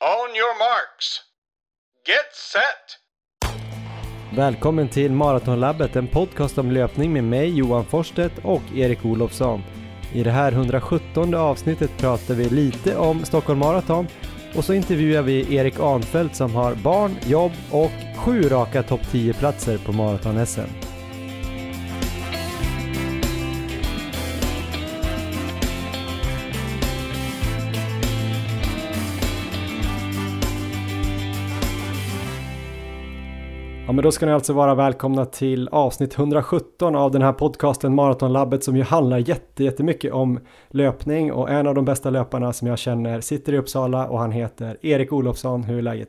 On your marks. Get set! Välkommen till Maratonlabbet, en podcast om löpning med mig Johan Forsstedt och Erik Olofsson. I det här 117 avsnittet pratar vi lite om Stockholm Marathon och så intervjuar vi Erik Anfeldt som har barn, jobb och sju raka topp 10-platser på maraton-SM. Men då ska ni alltså vara välkomna till avsnitt 117 av den här podcasten Maratonlabbet som ju handlar jättemycket om löpning och en av de bästa löparna som jag känner sitter i Uppsala och han heter Erik Olofsson. Hur är läget?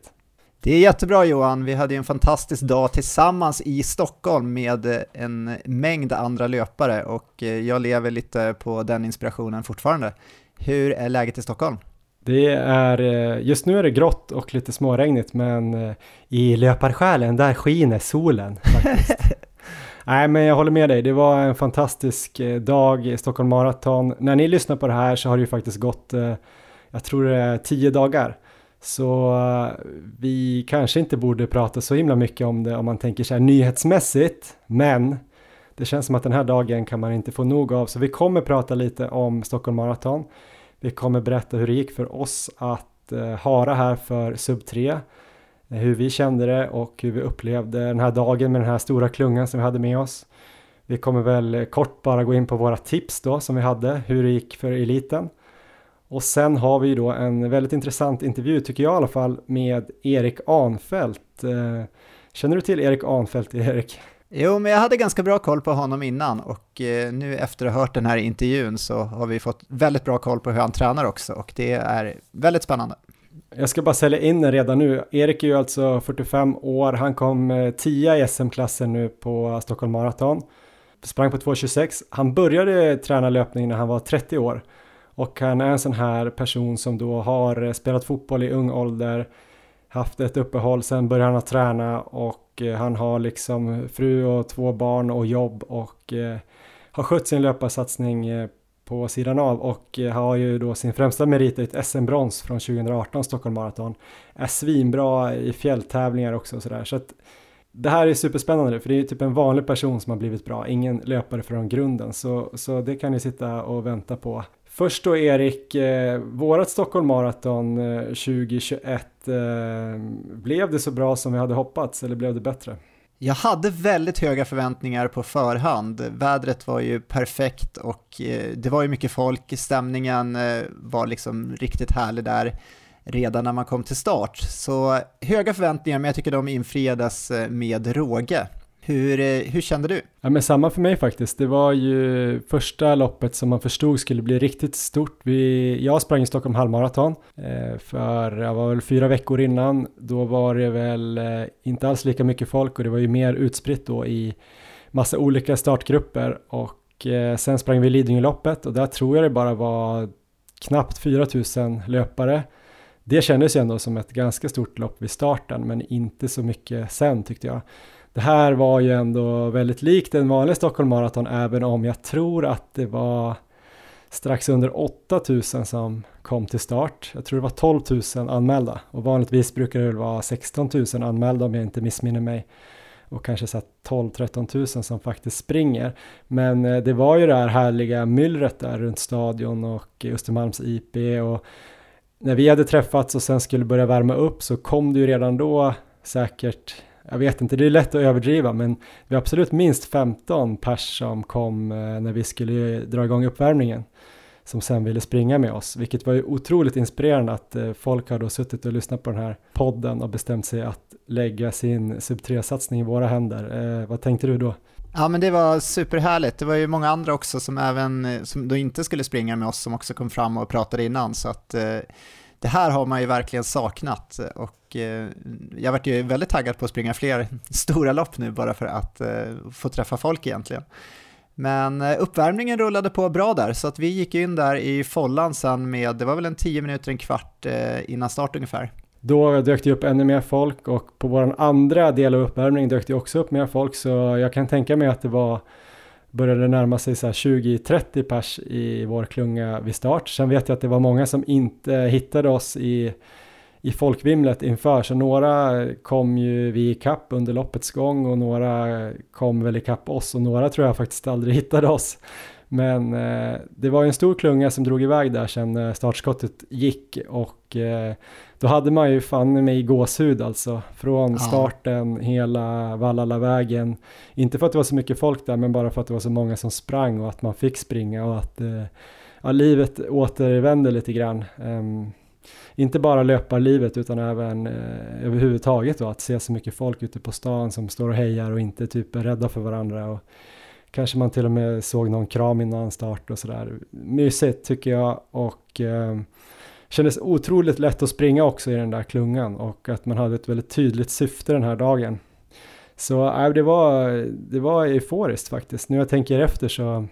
Det är jättebra Johan, vi hade ju en fantastisk dag tillsammans i Stockholm med en mängd andra löpare och eh, jag lever lite på den inspirationen fortfarande. Hur är läget i Stockholm? Det är, eh, just nu är det grått och lite småregnigt men eh, i löparsjälen där skiner solen faktiskt. Nej men jag håller med dig, det var en fantastisk eh, dag i Stockholm Marathon. När ni lyssnar på det här så har det ju faktiskt gått, jag tror det är tio dagar. Så vi kanske inte borde prata så himla mycket om det om man tänker så här nyhetsmässigt. Men det känns som att den här dagen kan man inte få nog av. Så vi kommer prata lite om Stockholm Marathon. Vi kommer berätta hur det gick för oss att höra hara här för sub 3. Hur vi kände det och hur vi upplevde den här dagen med den här stora klungan som vi hade med oss. Vi kommer väl kort bara gå in på våra tips då som vi hade, hur det gick för eliten. Och sen har vi då en väldigt intressant intervju, tycker jag i alla fall, med Erik Anfält. Eh, känner du till Erik Anfält, Erik? Jo, men jag hade ganska bra koll på honom innan och eh, nu efter att ha hört den här intervjun så har vi fått väldigt bra koll på hur han tränar också och det är väldigt spännande. Jag ska bara sälja in den redan nu. Erik är ju alltså 45 år, han kom eh, 10 i SM-klassen nu på Stockholm Marathon. Sprang på 2.26. Han började träna löpning när han var 30 år och han är en sån här person som då har eh, spelat fotboll i ung ålder, haft ett uppehåll, sen började han att träna och Eh, han har liksom fru och två barn och jobb och eh, har skött sin löparsatsning eh, på sidan av och har ju då sin främsta merit i ett SM-brons från 2018 Stockholm Marathon. Är svinbra i fjälltävlingar också och sådär. Så att det här är superspännande för det är typ en vanlig person som har blivit bra, ingen löpare från grunden. Så, så det kan ni sitta och vänta på. Först då Erik, eh, vårat Stockholm Marathon eh, 2021, eh, blev det så bra som vi hade hoppats eller blev det bättre? Jag hade väldigt höga förväntningar på förhand. Vädret var ju perfekt och eh, det var ju mycket folk. Stämningen eh, var liksom riktigt härlig där redan när man kom till start. Så höga förväntningar, men jag tycker de infriades eh, med råge. Hur, eh, hur kände du? Ja, men samma för mig faktiskt. Det var ju första loppet som man förstod skulle bli riktigt stort. Vi, jag sprang i Stockholm halvmaraton eh, för jag var väl fyra veckor innan. Då var det väl eh, inte alls lika mycket folk och det var ju mer utspritt då i massa olika startgrupper och sen sprang vi Lidingöloppet och där tror jag det bara var knappt 4000 löpare. Det kändes ju ändå som ett ganska stort lopp vid starten men inte så mycket sen tyckte jag det här var ju ändå väldigt likt en vanlig Stockholm Marathon även om jag tror att det var strax under 8000 som kom till start. Jag tror det var 12 000 anmälda och vanligtvis brukar det väl vara 16 000 anmälda om jag inte missminner mig och kanske så 12-13 000 som faktiskt springer. Men eh, det var ju det här härliga myllret där runt stadion och Östermalms IP och när vi hade träffats och sen skulle börja värma upp så kom det ju redan då säkert jag vet inte, det är lätt att överdriva men vi har absolut minst 15 pers som kom eh, när vi skulle dra igång uppvärmningen som sen ville springa med oss, vilket var ju otroligt inspirerande att eh, folk har då suttit och lyssnat på den här podden och bestämt sig att lägga sin sub 3-satsning i våra händer. Eh, vad tänkte du då? Ja men det var superhärligt, det var ju många andra också som även, eh, som då inte skulle springa med oss som också kom fram och pratade innan så att eh, det här har man ju verkligen saknat eh, och eh, jag vart ju väldigt taggad på att springa fler stora lopp nu bara för att eh, få träffa folk egentligen. Men uppvärmningen rullade på bra där, så att vi gick in där i follan sen med, det var väl en 10 minuter, en kvart innan start ungefär. Då dök det upp ännu mer folk och på vår andra del av uppvärmningen dök det också upp mer folk så jag kan tänka mig att det var började närma sig 20-30 pers i vår klunga vid start. Sen vet jag att det var många som inte hittade oss i, i folkvimlet inför, så några kom ju vi ikapp under loppets gång och några kom väl ikapp oss och några tror jag faktiskt aldrig hittade oss. Men eh, det var en stor klunga som drog iväg där sen eh, startskottet gick och eh, då hade man ju fan i gåshud alltså. Från ja. starten hela Vallalavägen. Inte för att det var så mycket folk där men bara för att det var så många som sprang och att man fick springa och att eh, ja, livet återvände lite grann. Um, inte bara löparlivet utan även eh, överhuvudtaget då, att se så mycket folk ute på stan som står och hejar och inte typ är rädda för varandra. Och kanske man till och med såg någon kram innan start och sådär. Mysigt tycker jag och eh, kändes otroligt lätt att springa också i den där klungan och att man hade ett väldigt tydligt syfte den här dagen. Så äh, det, var, det var euforiskt faktiskt. Nu jag tänker efter så,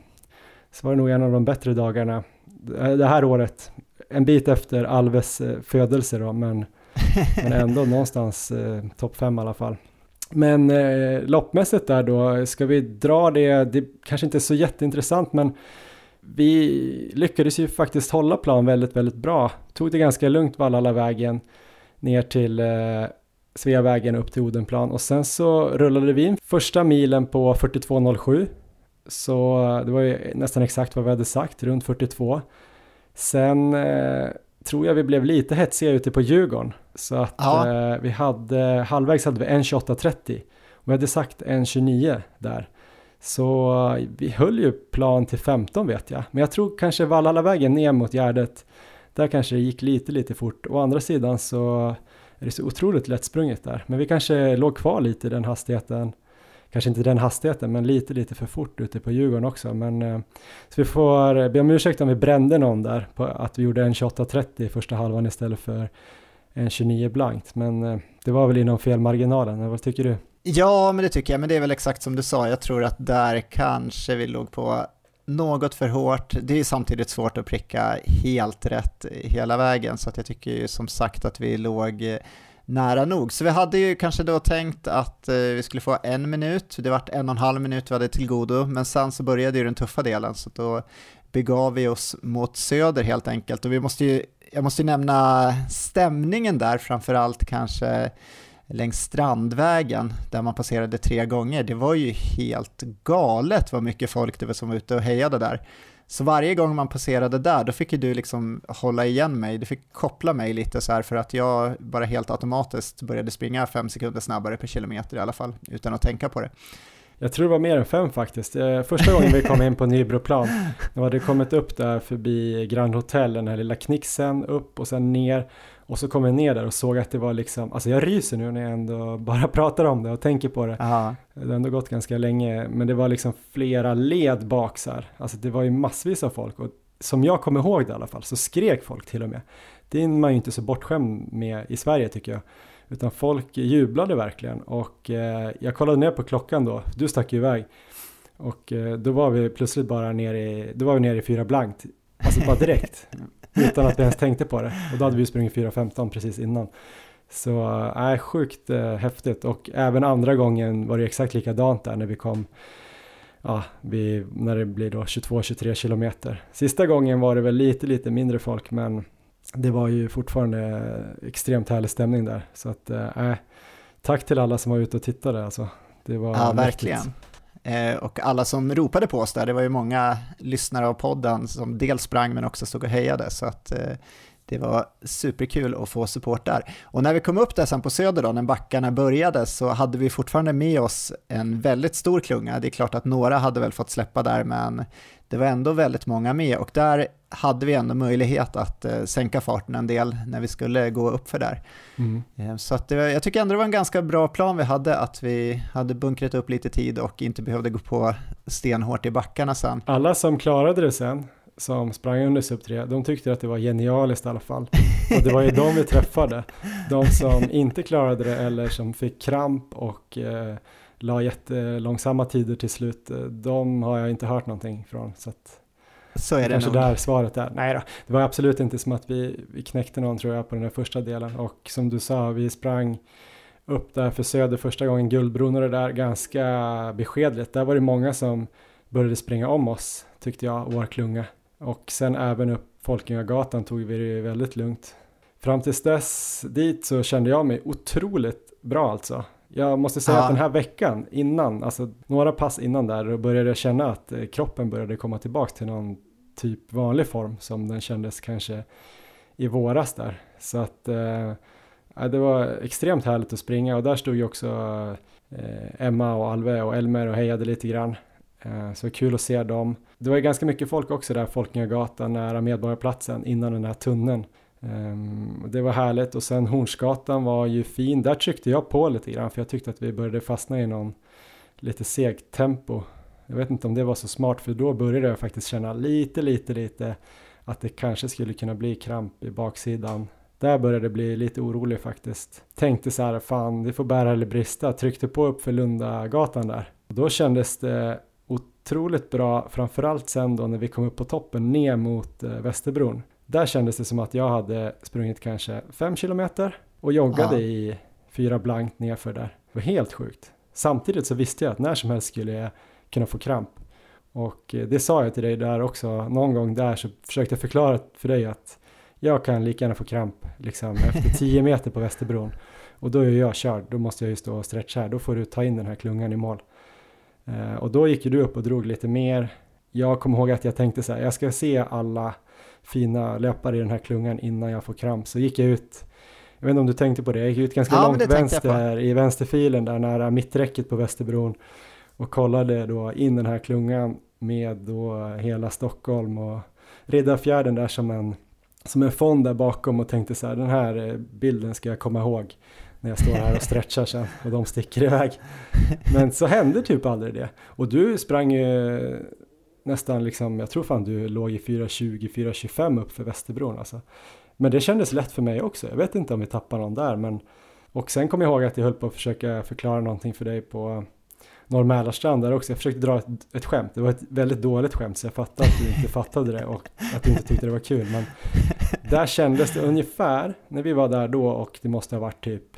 så var det nog en av de bättre dagarna det här året en bit efter Alves eh, födelse då, men, men ändå någonstans eh, topp fem i alla fall. Men eh, loppmässigt där då, ska vi dra det, det kanske inte är så jätteintressant men vi lyckades ju faktiskt hålla plan väldigt, väldigt bra. Tog det ganska lugnt Vallala-vägen ner till eh, Sveavägen upp till Odenplan och sen så rullade vi in första milen på 42.07 så det var ju nästan exakt vad vi hade sagt, runt 42. Sen eh, tror jag vi blev lite hetsiga ute på Djurgården. Så att ja. eh, vi hade, halvvägs hade vi 1.28.30 och vi hade sagt 1.29 där. Så eh, vi höll ju plan till 15 vet jag. Men jag tror kanske Vallalavägen ner mot Gärdet, där kanske det gick lite, lite fort. Å andra sidan så är det så otroligt lättsprunget där. Men vi kanske låg kvar lite i den hastigheten kanske inte den hastigheten, men lite, lite för fort ute på Djurgården också. Men, eh, så vi får be om ursäkt om vi brände någon där, på att vi gjorde en 28.30 i första halvan istället för en 29 blankt. Men eh, det var väl inom felmarginalen, vad tycker du? Ja, men det tycker jag, men det är väl exakt som du sa, jag tror att där kanske vi låg på något för hårt. Det är samtidigt svårt att pricka helt rätt hela vägen, så att jag tycker ju som sagt att vi låg eh, nära nog. Så vi hade ju kanske då tänkt att eh, vi skulle få en minut, det vart en och en halv minut vi hade till godo, men sen så började ju den tuffa delen, så då begav vi oss mot söder helt enkelt. Och vi måste ju, jag måste ju nämna stämningen där, framförallt kanske längs Strandvägen där man passerade tre gånger. Det var ju helt galet vad mycket folk det var som var ute och hejade där. Så varje gång man passerade där, då fick ju du liksom hålla igen mig, du fick koppla mig lite så här för att jag bara helt automatiskt började springa fem sekunder snabbare per kilometer i alla fall, utan att tänka på det. Jag tror det var mer än fem faktiskt. Eh, första gången vi kom in på Nybroplan, då hade kommit upp där förbi Grand Hotel, den här lilla knixen, upp och sen ner och så kom jag ner där och såg att det var liksom, alltså jag ryser nu när jag ändå bara pratar om det och tänker på det. Aha. Det har ändå gått ganska länge, men det var liksom flera led bak så här. Alltså det var ju massvis av folk och som jag kommer ihåg det i alla fall så skrek folk till och med. Det är man ju inte så bortskämd med i Sverige tycker jag. Utan folk jublade verkligen och eh, jag kollade ner på klockan då, du stack ju iväg. Och eh, då var vi plötsligt bara nere i, då var vi nere i fyra blankt. Alltså bara direkt. utan att vi ens tänkte på det. Och då hade vi sprungit 4.15 precis innan. Så äh, sjukt äh, häftigt och även andra gången var det exakt likadant där när vi kom ja, vi, när det blir då 22-23 kilometer. Sista gången var det väl lite, lite mindre folk men det var ju fortfarande extremt härlig stämning där. Så att, äh, tack till alla som var ute och tittade alltså. Det var ja, verkligen. Eh, och alla som ropade på oss där, det var ju många lyssnare av podden som dels sprang men också stod och hejade. Så att eh, det var superkul att få support där. Och när vi kom upp där sen på Söder då, när backarna började, så hade vi fortfarande med oss en väldigt stor klunga. Det är klart att några hade väl fått släppa där, men det var ändå väldigt många med och där hade vi ändå möjlighet att eh, sänka farten en del när vi skulle gå upp för där. Mm. Eh, så att det, jag tycker ändå det var en ganska bra plan vi hade, att vi hade bunkrat upp lite tid och inte behövde gå på stenhårt i backarna sen. Alla som klarade det sen, som sprang under sub 3, de tyckte att det var genialiskt i alla fall. Och det var ju de vi träffade. De som inte klarade det eller som fick kramp och eh, la jättelångsamma tider till slut, eh, de har jag inte hört någonting från. Så, att, så är det kanske nog. där svaret är. Nej då, det var absolut inte som att vi, vi knäckte någon tror jag på den där första delen. Och som du sa, vi sprang upp där för Söder första gången, Guldbron och det där, ganska beskedligt. Där var det många som började springa om oss, tyckte jag, vår klunga. Och sen även upp Folkungagatan tog vi det väldigt lugnt fram tills dess dit så kände jag mig otroligt bra alltså. Jag måste säga Ja. att den här veckan innan, alltså några pass innan där, då började jag känna att eh, kroppen började komma tillbaka till någon typ vanlig form som den kändes kanske i våras där. Så att eh, det var extremt härligt att springa och där stod ju också eh, Emma och Alve och Elmer och hejade lite grann. Eh, så kul att se dem. Det var ju ganska mycket folk också där, Folkungagatan nära Medborgarplatsen innan den här tunneln. Ehm, det var härligt och sen Hornsgatan var ju fin. Där tryckte jag på lite grann för jag tyckte att vi började fastna i någon lite segt tempo. Jag vet inte om det var så smart för då började jag faktiskt känna lite, lite, lite att det kanske skulle kunna bli kramp i baksidan. Där började det bli lite orolig faktiskt. Tänkte så här, fan det får bära eller brista. Tryckte på upp för Lundagatan där. Och då kändes det otroligt bra, framförallt sen då när vi kom upp på toppen ner mot eh, Västerbron. Där kändes det som att jag hade sprungit kanske fem kilometer och joggade Ja. i fyra blankt nerför där. Det var helt sjukt. Samtidigt så visste jag att när som helst skulle jag kunna få kramp. Och eh, det sa jag till dig där också, någon gång där så försökte jag förklara för dig att jag kan lika gärna få kramp liksom efter 10 meter på Västerbron. Och då är jag körd, då måste jag ju stå och stretcha här, då får du ta in den här klungan i mål. Eh, och då gick ju du upp och drog lite mer. Jag kommer ihåg att jag tänkte så här, jag ska se alla fina löpare i den här klungan innan jag får kramp. Så gick jag ut, jag vet inte om du tänkte på det, jag gick ut ganska Ja, långt vänster i vänsterfilen där nära mitträcket på Västerbron och kollade då in den här klungan med då hela Stockholm och Riddarfjärden där som en, som en fond där bakom och tänkte så här, den här eh, bilden ska jag komma ihåg när jag står här och stretchar sen och de sticker iväg. Men så hände typ aldrig det. Och du sprang ju nästan liksom, jag tror fan du låg i 4.20-4.25 upp för Västerbron alltså. Men det kändes lätt för mig också. Jag vet inte om vi tappar någon där men och sen kom jag ihåg att jag höll på att försöka förklara någonting för dig på Norr Mälarstrand där också. Jag försökte dra ett, ett skämt. Det var ett väldigt dåligt skämt så jag fattade att du inte fattade det och att du inte tyckte det var kul. Men där kändes det ungefär när vi var där då och det måste ha varit typ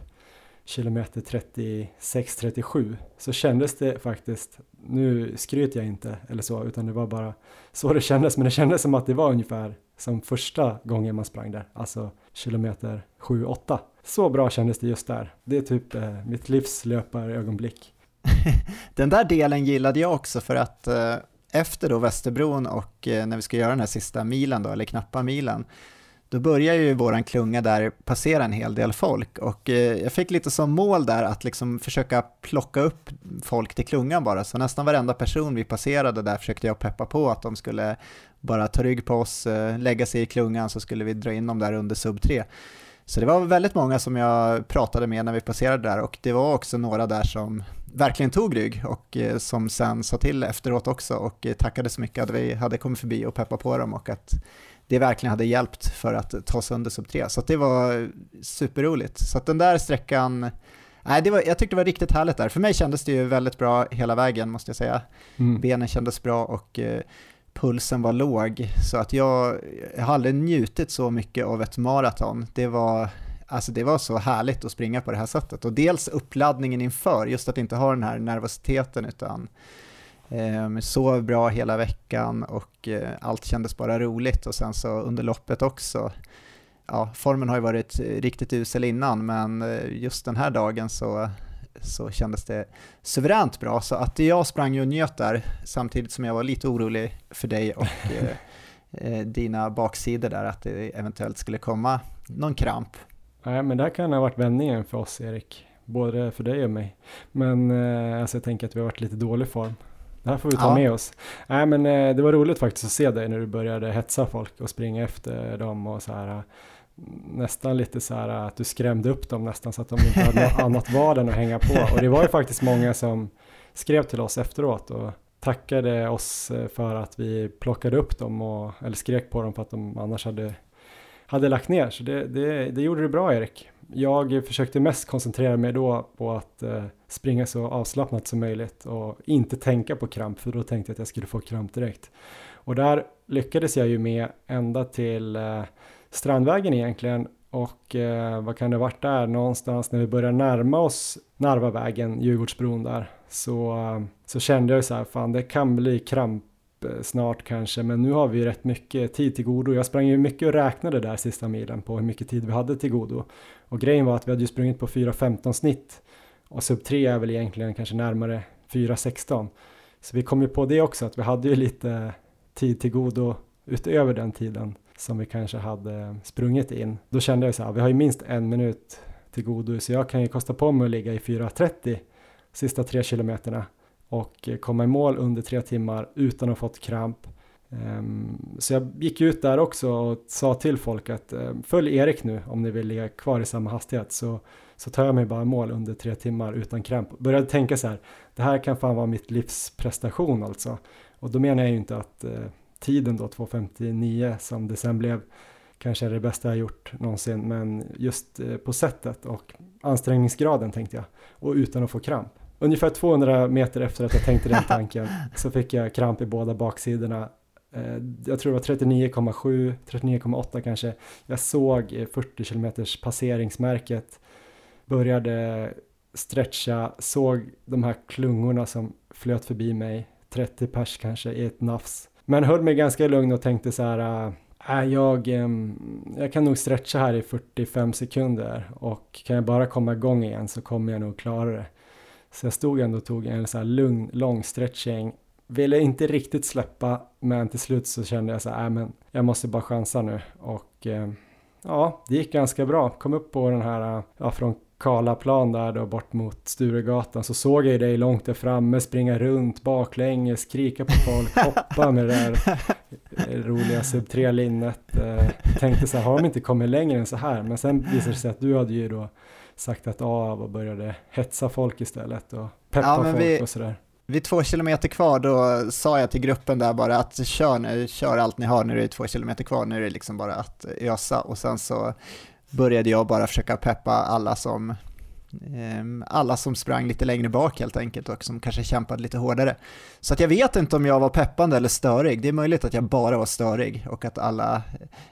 kilometer 36-37 så kändes det faktiskt, nu skryter jag inte eller så utan det var bara så det kändes men det kändes som att det var ungefär som första gången man sprang där, alltså kilometer 7-8. Så bra kändes det just där. Det är typ eh, mitt livs löparögonblick. Den där delen gillade jag också för att eh, efter då Västerbron och eh, när vi ska göra den här sista milen då, eller knappa milen, då börjar ju våran klunga där passera en hel del folk. Och eh, jag fick lite som mål där att liksom försöka plocka upp folk till klungan bara, så nästan varenda person vi passerade där försökte jag peppa på att de skulle bara ta rygg på oss, eh, lägga sig i klungan så skulle vi dra in dem där under sub 3. Så det var väldigt många som jag pratade med när vi passerade där. Och det var också några där som verkligen tog rygg och eh, som sen sa till efteråt också och tackade så mycket att vi hade kommit förbi och peppat på dem och att det verkligen hade hjälpt för att ta sig under sub 3. Så det var superroligt. Så den där sträckan, nej, det var, jag tyckte det var riktigt härligt där. För mig kändes det ju väldigt bra hela vägen måste jag säga. Mm. Benen kändes bra och eh, pulsen var låg. Så att jag, jag har aldrig njutit så mycket av ett maraton. Det var, alltså det var så härligt att springa på det här sättet. Och dels uppladdningen inför, just att inte ha den här nervositeten utan eh, sov bra hela veckan och eh, allt kändes bara roligt. Och sen så under loppet också, ja, formen har ju varit riktigt usel innan, men eh, just den här dagen så, så kändes det suveränt bra. Så att jag sprang ju och njöt där samtidigt som jag var lite orolig för dig och eh, eh, dina baksidor där, att det eventuellt skulle komma någon kramp. Nej, men det här kan ha varit vändningen för oss Erik, både för dig och mig. Men eh, alltså jag tänker att vi har varit lite dålig form. Det här får vi ta Ja. med oss. Nej, men eh, det var roligt faktiskt att se dig när du började hetsa folk och springa efter dem och så här. eh, Nästan lite så här att du skrämde upp dem nästan så att de inte hade något annat val än att hänga på. Och det var ju faktiskt många som skrev till oss efteråt och tackade oss eh, för att vi plockade upp dem och, eller skrek på dem för att de annars hade, hade lagt ner. Så det, det, det gjorde du bra Erik. Jag försökte mest koncentrera mig då på att eh, springa så avslappnat som möjligt och inte tänka på kramp för då tänkte jag att jag skulle få kramp direkt. Och där lyckades jag ju med ända till eh, Strandvägen egentligen och eh, vad kan det varit där någonstans när vi börjar närma oss Narvavägen, Djurgårdsbron där så, eh, så kände jag ju så här fan det kan bli kramp eh, snart kanske, men nu har vi rätt mycket tid till godo. Jag sprang ju mycket och räknade där sista milen på hur mycket tid vi hade till godo. Och grejen var att vi hade ju sprungit på 4.15 snitt och sub 3 är väl egentligen kanske närmare 4.16. Så vi kom ju på det också, att vi hade ju lite tid till godo utöver den tiden som vi kanske hade sprungit in. Då kände jag så här, vi har ju minst en minut till godo, så jag kan ju kosta på mig att ligga i 4.30 sista tre kilometerna och komma i mål under tre timmar utan att ha fått kramp. Um, så jag gick ut där också och sa till folk att um, följ Erik nu om ni vill ligga kvar i samma hastighet så, så tar jag mig bara mål under tre timmar utan kramp. Började tänka så här, det här kan fan vara mitt livs prestation alltså. Och då menar jag ju inte att uh, tiden då 2.59 som det sen blev kanske är det bästa jag gjort någonsin men just uh, på sättet och ansträngningsgraden tänkte jag och utan att få kramp. Ungefär 200 meter efter att jag tänkte den tanken så fick jag kramp i båda baksidorna. Eh, jag tror det var 39,7, 39,8 kanske. Jag såg eh, 40 km passeringsmärket, började stretcha, såg de här klungorna som flöt förbi mig, 30 pers kanske i ett nafs. Men höll mig ganska lugn och tänkte så här, äh, äh jag, ehm, jag kan nog stretcha här i 45 sekunder och kan jag bara komma igång igen så kommer jag nog klara det. Så jag stod ändå och tog en så här lugn, lång stretching. Ville inte riktigt släppa, men till slut så kände jag så här, äh, men jag måste bara chansa nu. Och eh, ja, det gick ganska bra. Kom upp på den här, ja, från Karlaplan där då bort mot Sturegatan så såg jag dig långt där framme springa runt baklänges, skrika på folk, hoppa med det där roliga sub 3 linnet. Eh, tänkte så här, har de inte kommit längre än så här? Men sen visade det sig att du hade ju då saktat av och började hetsa folk istället och peppa ja, folk vi, och sådär. Vid två kilometer kvar då sa jag till gruppen där bara att kör nu, kör allt ni har, nu är det två kilometer kvar, nu är det liksom bara att ösa och sen så började jag bara försöka peppa alla som Ehm, alla som sprang lite längre bak helt enkelt och som kanske kämpade lite hårdare. Så att jag vet inte om jag var peppande eller störig, det är möjligt att jag bara var störig och att alla,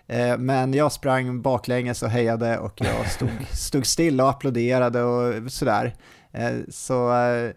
eh, men jag sprang baklänges och hejade och jag stod, stod still och applåderade och sådär. Eh, så eh,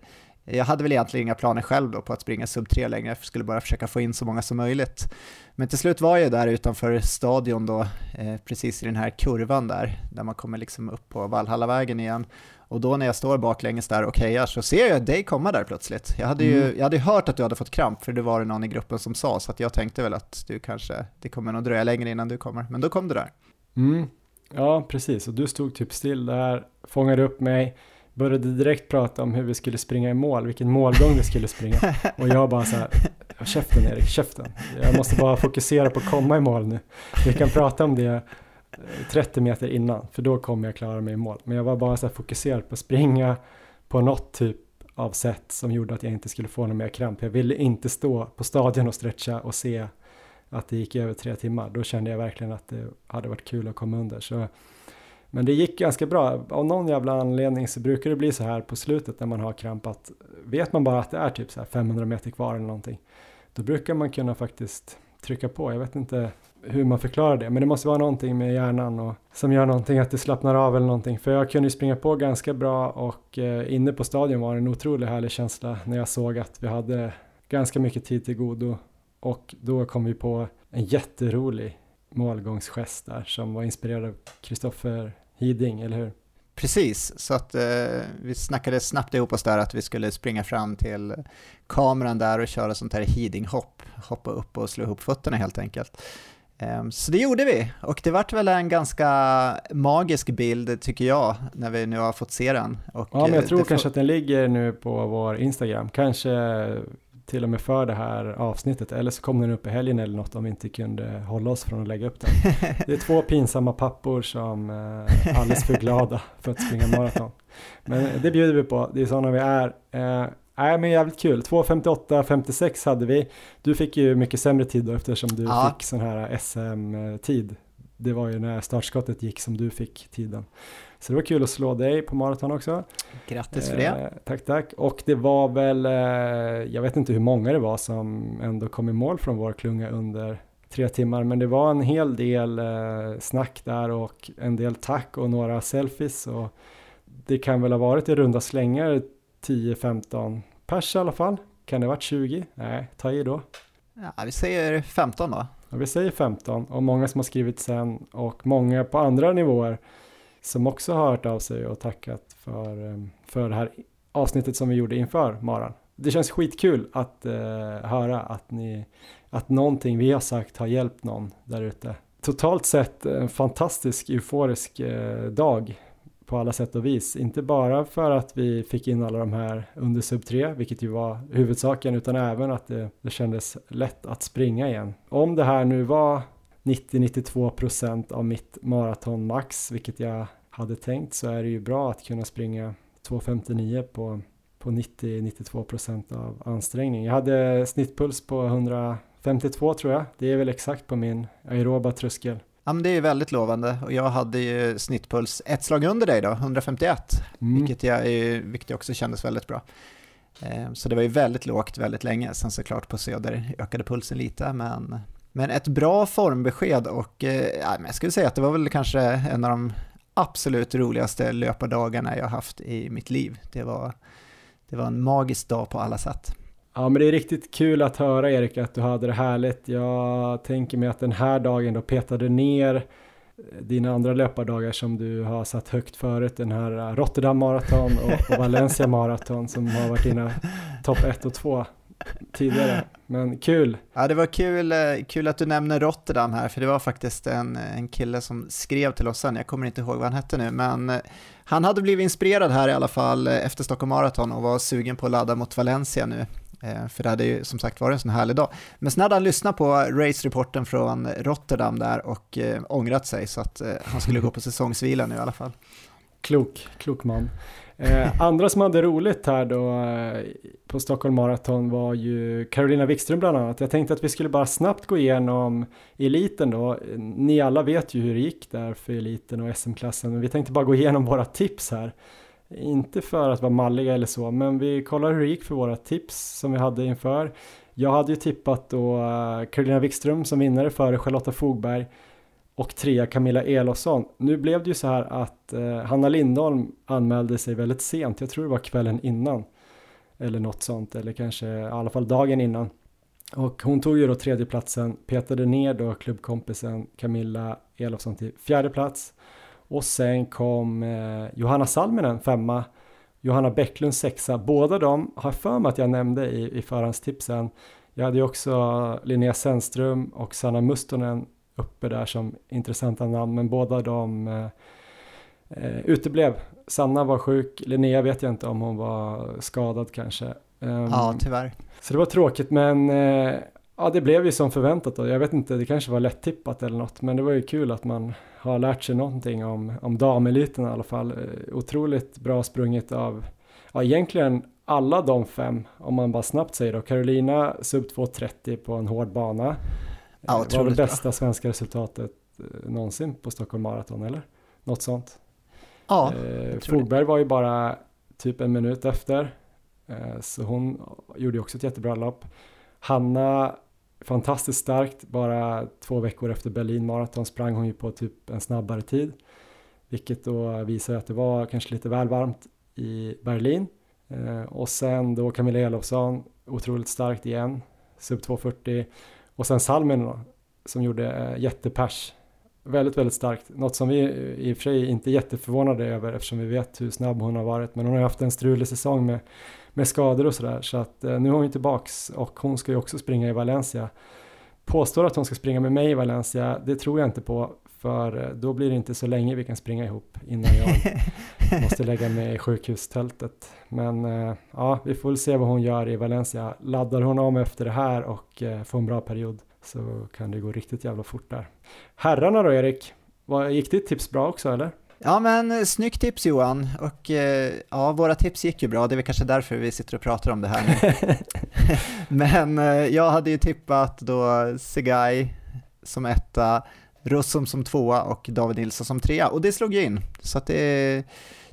jag hade väl egentligen inga planer själv då på att springa sub 3 längre, jag skulle bara försöka få in så många som möjligt. Men till slut var jag där utanför stadion då, eh, precis i den här kurvan där, där man kommer liksom upp på Valhallavägen igen. Och då när jag står baklänges där och hejar så ser jag dig komma där plötsligt. Jag hade ju mm. jag hade hört att du hade fått kramp, för det var det någon i gruppen som sa, så att jag tänkte väl att du kanske, det kommer nog dröja längre innan du kommer. Men då kom du där. Mm. Ja, precis. Och du stod typ still där, fångade upp mig, började direkt prata om hur vi skulle springa i mål, vilken målgång vi skulle springa. Och jag bara så här, käften Erik, käften. Jag måste bara fokusera på att komma i mål nu. Vi kan prata om det 30 meter innan, för då kommer jag klara mig i mål. Men jag var bara så fokuserad på att springa på något typ av sätt som gjorde att jag inte skulle få någon mer kramp. Jag ville inte stå på stadion och stretcha och se att det gick över tre timmar. Då kände jag verkligen att det hade varit kul att komma under. Så, men det gick ganska bra. Av någon jävla anledning så brukar det bli så här på slutet när man har krampat. vet man bara att det är typ så 500 meter kvar eller någonting. Då brukar man kunna faktiskt trycka på. Jag vet inte hur man förklarar det, men det måste vara någonting med hjärnan och som gör någonting att det slappnar av eller någonting. För jag kunde ju springa på ganska bra och eh, inne på stadion var det en otroligt härlig känsla när jag såg att vi hade ganska mycket tid till godo och då kom vi på en jätterolig målgångsgest där som var inspirerad av Kristoffer Hiding, eller hur? Precis, så att eh, vi snackade snabbt ihop oss där att vi skulle springa fram till kameran där och köra sånt här heading-hopp, hoppa upp och slå ihop fötterna helt enkelt. Ehm, så det gjorde vi och det vart väl en ganska magisk bild tycker jag när vi nu har fått se den. Och ja, men jag eh, tror kanske att den ligger nu på vår Instagram, kanske till och med för det här avsnittet eller så kom den upp i helgen eller något om vi inte kunde hålla oss från att lägga upp den. Det är två pinsamma pappor som är eh, alldeles för glada för att springa maraton. Men det bjuder vi på, det är sådana vi är. Eh, Nej men jävligt kul, 2.58-56 hade vi. Du fick ju mycket sämre tid då eftersom du ja. fick sån här SM-tid. Det var ju när startskottet gick som du fick tiden. Så det var kul att slå dig på maraton också. Grattis för det. Eh, tack, tack. Och det var väl, eh, jag vet inte hur många det var som ändå kom i mål från vår klunga under tre timmar, men det var en hel del eh, snack där och en del tack och några selfies och det kan väl ha varit i runda slängar 10-15 pers i alla fall. Kan det ha varit 20? Nej, ta i då. Ja, vi säger 15 då. Ja, vi säger 15 och många som har skrivit sen och många på andra nivåer som också har hört av sig och tackat för, eh, för det här avsnittet som vi gjorde inför maran. Det känns skitkul att eh, höra att, ni, att någonting vi har sagt har hjälpt någon där ute. Totalt sett en fantastisk euforisk eh, dag på alla sätt och vis. Inte bara för att vi fick in alla de här under sub 3, vilket ju var huvudsaken, utan även att det, det kändes lätt att springa igen. Om det här nu var 90-92% av mitt maratonmax, vilket jag hade tänkt, så är det ju bra att kunna springa 2.59 på, på 90-92% av ansträngning. Jag hade snittpuls på 152 tror jag. Det är väl exakt på min aeroba tröskel. Ja, men det är väldigt lovande och jag hade ju snittpuls ett slag under dig då, 151, mm. vilket, jag, vilket också kändes väldigt bra. Eh, så det var ju väldigt lågt väldigt länge, sen såklart på Söder ökade pulsen lite, men, men ett bra formbesked och eh, jag skulle säga att det var väl kanske en av de absolut roligaste löpardagarna jag haft i mitt liv. Det var, det var en magisk dag på alla sätt. Ja men det är riktigt kul att höra Erik att du hade det härligt. Jag tänker mig att den här dagen då petade ner dina andra löpardagar som du har satt högt förut. Den här Rotterdam Marathon och, och Valencia Marathon som har varit dina topp 1 och 2 tidigare. Men kul! Ja, det var kul, eh, kul att du nämner Rotterdam här, för det var faktiskt en, en kille som skrev till oss sen, jag kommer inte ihåg vad han hette nu, men eh, han hade blivit inspirerad här i alla fall eh, efter Stockholm Marathon och var sugen på att ladda mot Valencia nu. För det hade ju som sagt varit en sån härlig dag. Men sen hade han lyssnat på race-reporten från Rotterdam där och ångrat sig så att han skulle gå på säsongsvila nu i alla fall. Klok, klok man. Eh, andra som hade roligt här då eh, på Stockholm Marathon var ju Carolina Wikström bland annat. Jag tänkte att vi skulle bara snabbt gå igenom eliten då. Ni alla vet ju hur det gick där för eliten och SM-klassen, men vi tänkte bara gå igenom våra tips här. Inte för att vara malliga eller så, men vi kollar hur det gick för våra tips som vi hade inför. Jag hade ju tippat då eh, Carolina Wikström som vinnare före Charlotta Fogberg och trea Camilla Elofsson. Nu blev det ju så här att eh, Hanna Lindholm anmälde sig väldigt sent, jag tror det var kvällen innan. Eller något sånt, eller kanske i alla fall dagen innan. Och hon tog ju då tredjeplatsen, petade ner då klubbkompisen Camilla Elofsson till fjärde plats. Och sen kom eh, Johanna Salminen femma, Johanna Bäcklund sexa. Båda de har för mig att jag nämnde i, i förhandstipsen. Jag hade ju också Linnea Sennström och Sanna Mustonen uppe där som intressanta namn, men båda de eh, eh, uteblev. Sanna var sjuk, Linnea vet jag inte om hon var skadad kanske. Um, ja, tyvärr. Så det var tråkigt, men eh, ja, det blev ju som förväntat då. Jag vet inte, det kanske var lätt tippat eller något, men det var ju kul att man har lärt sig någonting om, om dameliten i alla fall. Eh, otroligt bra sprunget av, ja egentligen alla de fem, om man bara snabbt säger då. Carolina sub 2.30 på en hård bana. Ja, det var det bästa bra. svenska resultatet eh, någonsin på Stockholm Marathon, eller? Något sånt. Ja, eh, Fogberg var ju bara typ en minut efter, eh, så hon gjorde också ett jättebra lopp. Hanna, fantastiskt starkt, bara två veckor efter Berlin Marathon sprang hon ju på typ en snabbare tid, vilket då visar att det var kanske lite väl varmt i Berlin. Eh, och sen då Camilla Elofsson, otroligt starkt igen, sub 240 och sen Salmen då, som gjorde eh, jättepers. Väldigt, väldigt starkt. Något som vi eh, i och för sig inte är jätteförvånade över eftersom vi vet hur snabb hon har varit. Men hon har haft en strulig säsong med, med skador och sådär. Så att eh, nu är hon ju tillbaks och hon ska ju också springa i Valencia. Påstår att hon ska springa med mig i Valencia, det tror jag inte på. För eh, då blir det inte så länge vi kan springa ihop innan jag måste lägga mig i sjukhustältet. Men eh, ja, vi får väl se vad hon gör i Valencia. Laddar hon om efter det här och eh, får en bra period så kan det gå riktigt jävla fort där. Herrarna då Erik, gick ditt tips bra också eller? Ja men snyggt tips Johan och ja våra tips gick ju bra, det är väl kanske därför vi sitter och pratar om det här nu. men jag hade ju tippat då Segai som etta, Russum som tvåa och David Nilsson som trea och det slog ju in. Så det,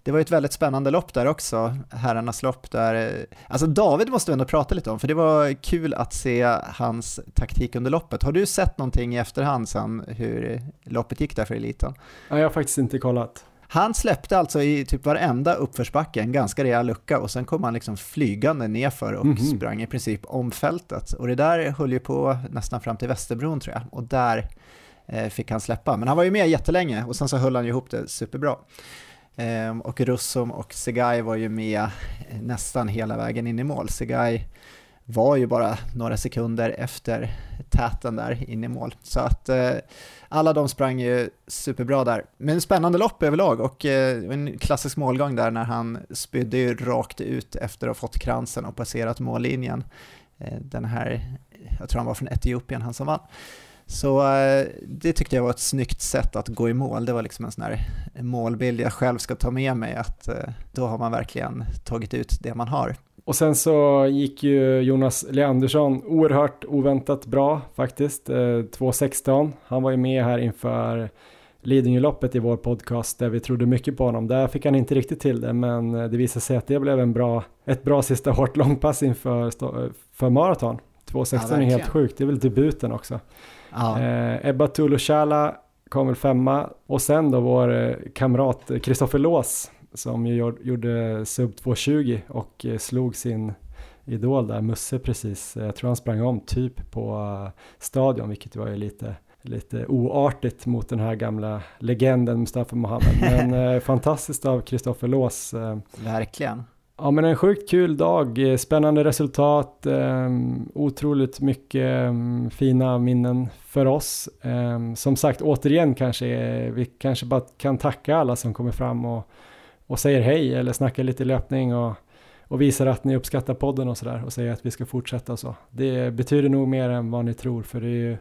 det var ett väldigt spännande lopp där också, herrarnas lopp där. Alltså David måste vi ändå prata lite om, för det var kul att se hans taktik under loppet. Har du sett någonting i efterhand sen hur loppet gick där för eliten? Ja, jag har faktiskt inte kollat. Han släppte alltså i typ varenda uppförsbacke en ganska rejäl lucka och sen kom han liksom flygande nerför och mm -hmm. sprang i princip om fältet. Och det där höll ju på nästan fram till Västerbron tror jag och där Eh, fick han släppa. Men han var ju med jättelänge och sen så höll han ju ihop det superbra. Ehm, och Russum och Segai var ju med nästan hela vägen in i mål. Segai var ju bara några sekunder efter täten där in i mål. Så att eh, alla de sprang ju superbra där. Men spännande lopp överlag och eh, en klassisk målgång där när han spydde ju rakt ut efter att ha fått kransen och passerat mållinjen. Eh, den här, jag tror han var från Etiopien han som vann. Så eh, det tyckte jag var ett snyggt sätt att gå i mål. Det var liksom en sån här målbild jag själv ska ta med mig att eh, då har man verkligen tagit ut det man har. Och sen så gick ju Jonas Leandersson oerhört oväntat bra faktiskt, 2.16. Eh, han var ju med här inför Lidingöloppet i vår podcast där vi trodde mycket på honom. Där fick han inte riktigt till det men det visade sig att det blev en bra, ett bra sista hårt långpass inför för maraton. 2.16 ja, är helt sjukt, det är väl debuten också. Ja. Eh, Ebba Tulushala kom väl femma och sen då vår eh, kamrat Kristoffer Lås som ju gjorde sub 2.20 och eh, slog sin idol där, Musse precis. Jag tror han sprang om typ på eh, stadion, vilket var ju lite, lite oartigt mot den här gamla legenden Mustafa Mohamed. Men eh, fantastiskt av Kristoffer Lås. Eh, Verkligen. Ja men en sjukt kul dag, eh, spännande resultat, eh, otroligt mycket eh, fina minnen för oss. Eh, som sagt återigen kanske, eh, vi kanske bara kan tacka alla som kommer fram och, och säger hej eller snackar lite löpning och, och visar att ni uppskattar podden och sådär och säger att vi ska fortsätta och så. Det betyder nog mer än vad ni tror för det är ju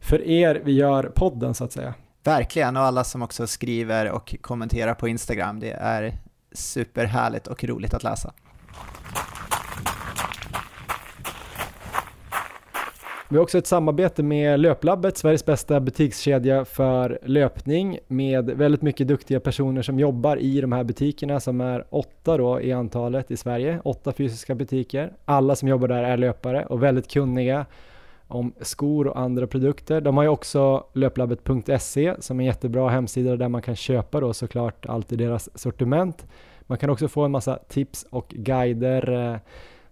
för er vi gör podden så att säga. Verkligen, och alla som också skriver och kommenterar på Instagram. Det är superhärligt och roligt att läsa. Vi har också ett samarbete med Löplabbet, Sveriges bästa butikskedja för löpning med väldigt mycket duktiga personer som jobbar i de här butikerna som är åtta då i antalet i Sverige, åtta fysiska butiker. Alla som jobbar där är löpare och väldigt kunniga om skor och andra produkter. De har ju också löplabbet.se som är en jättebra hemsida där man kan köpa då såklart allt i deras sortiment. Man kan också få en massa tips och guider. Eh,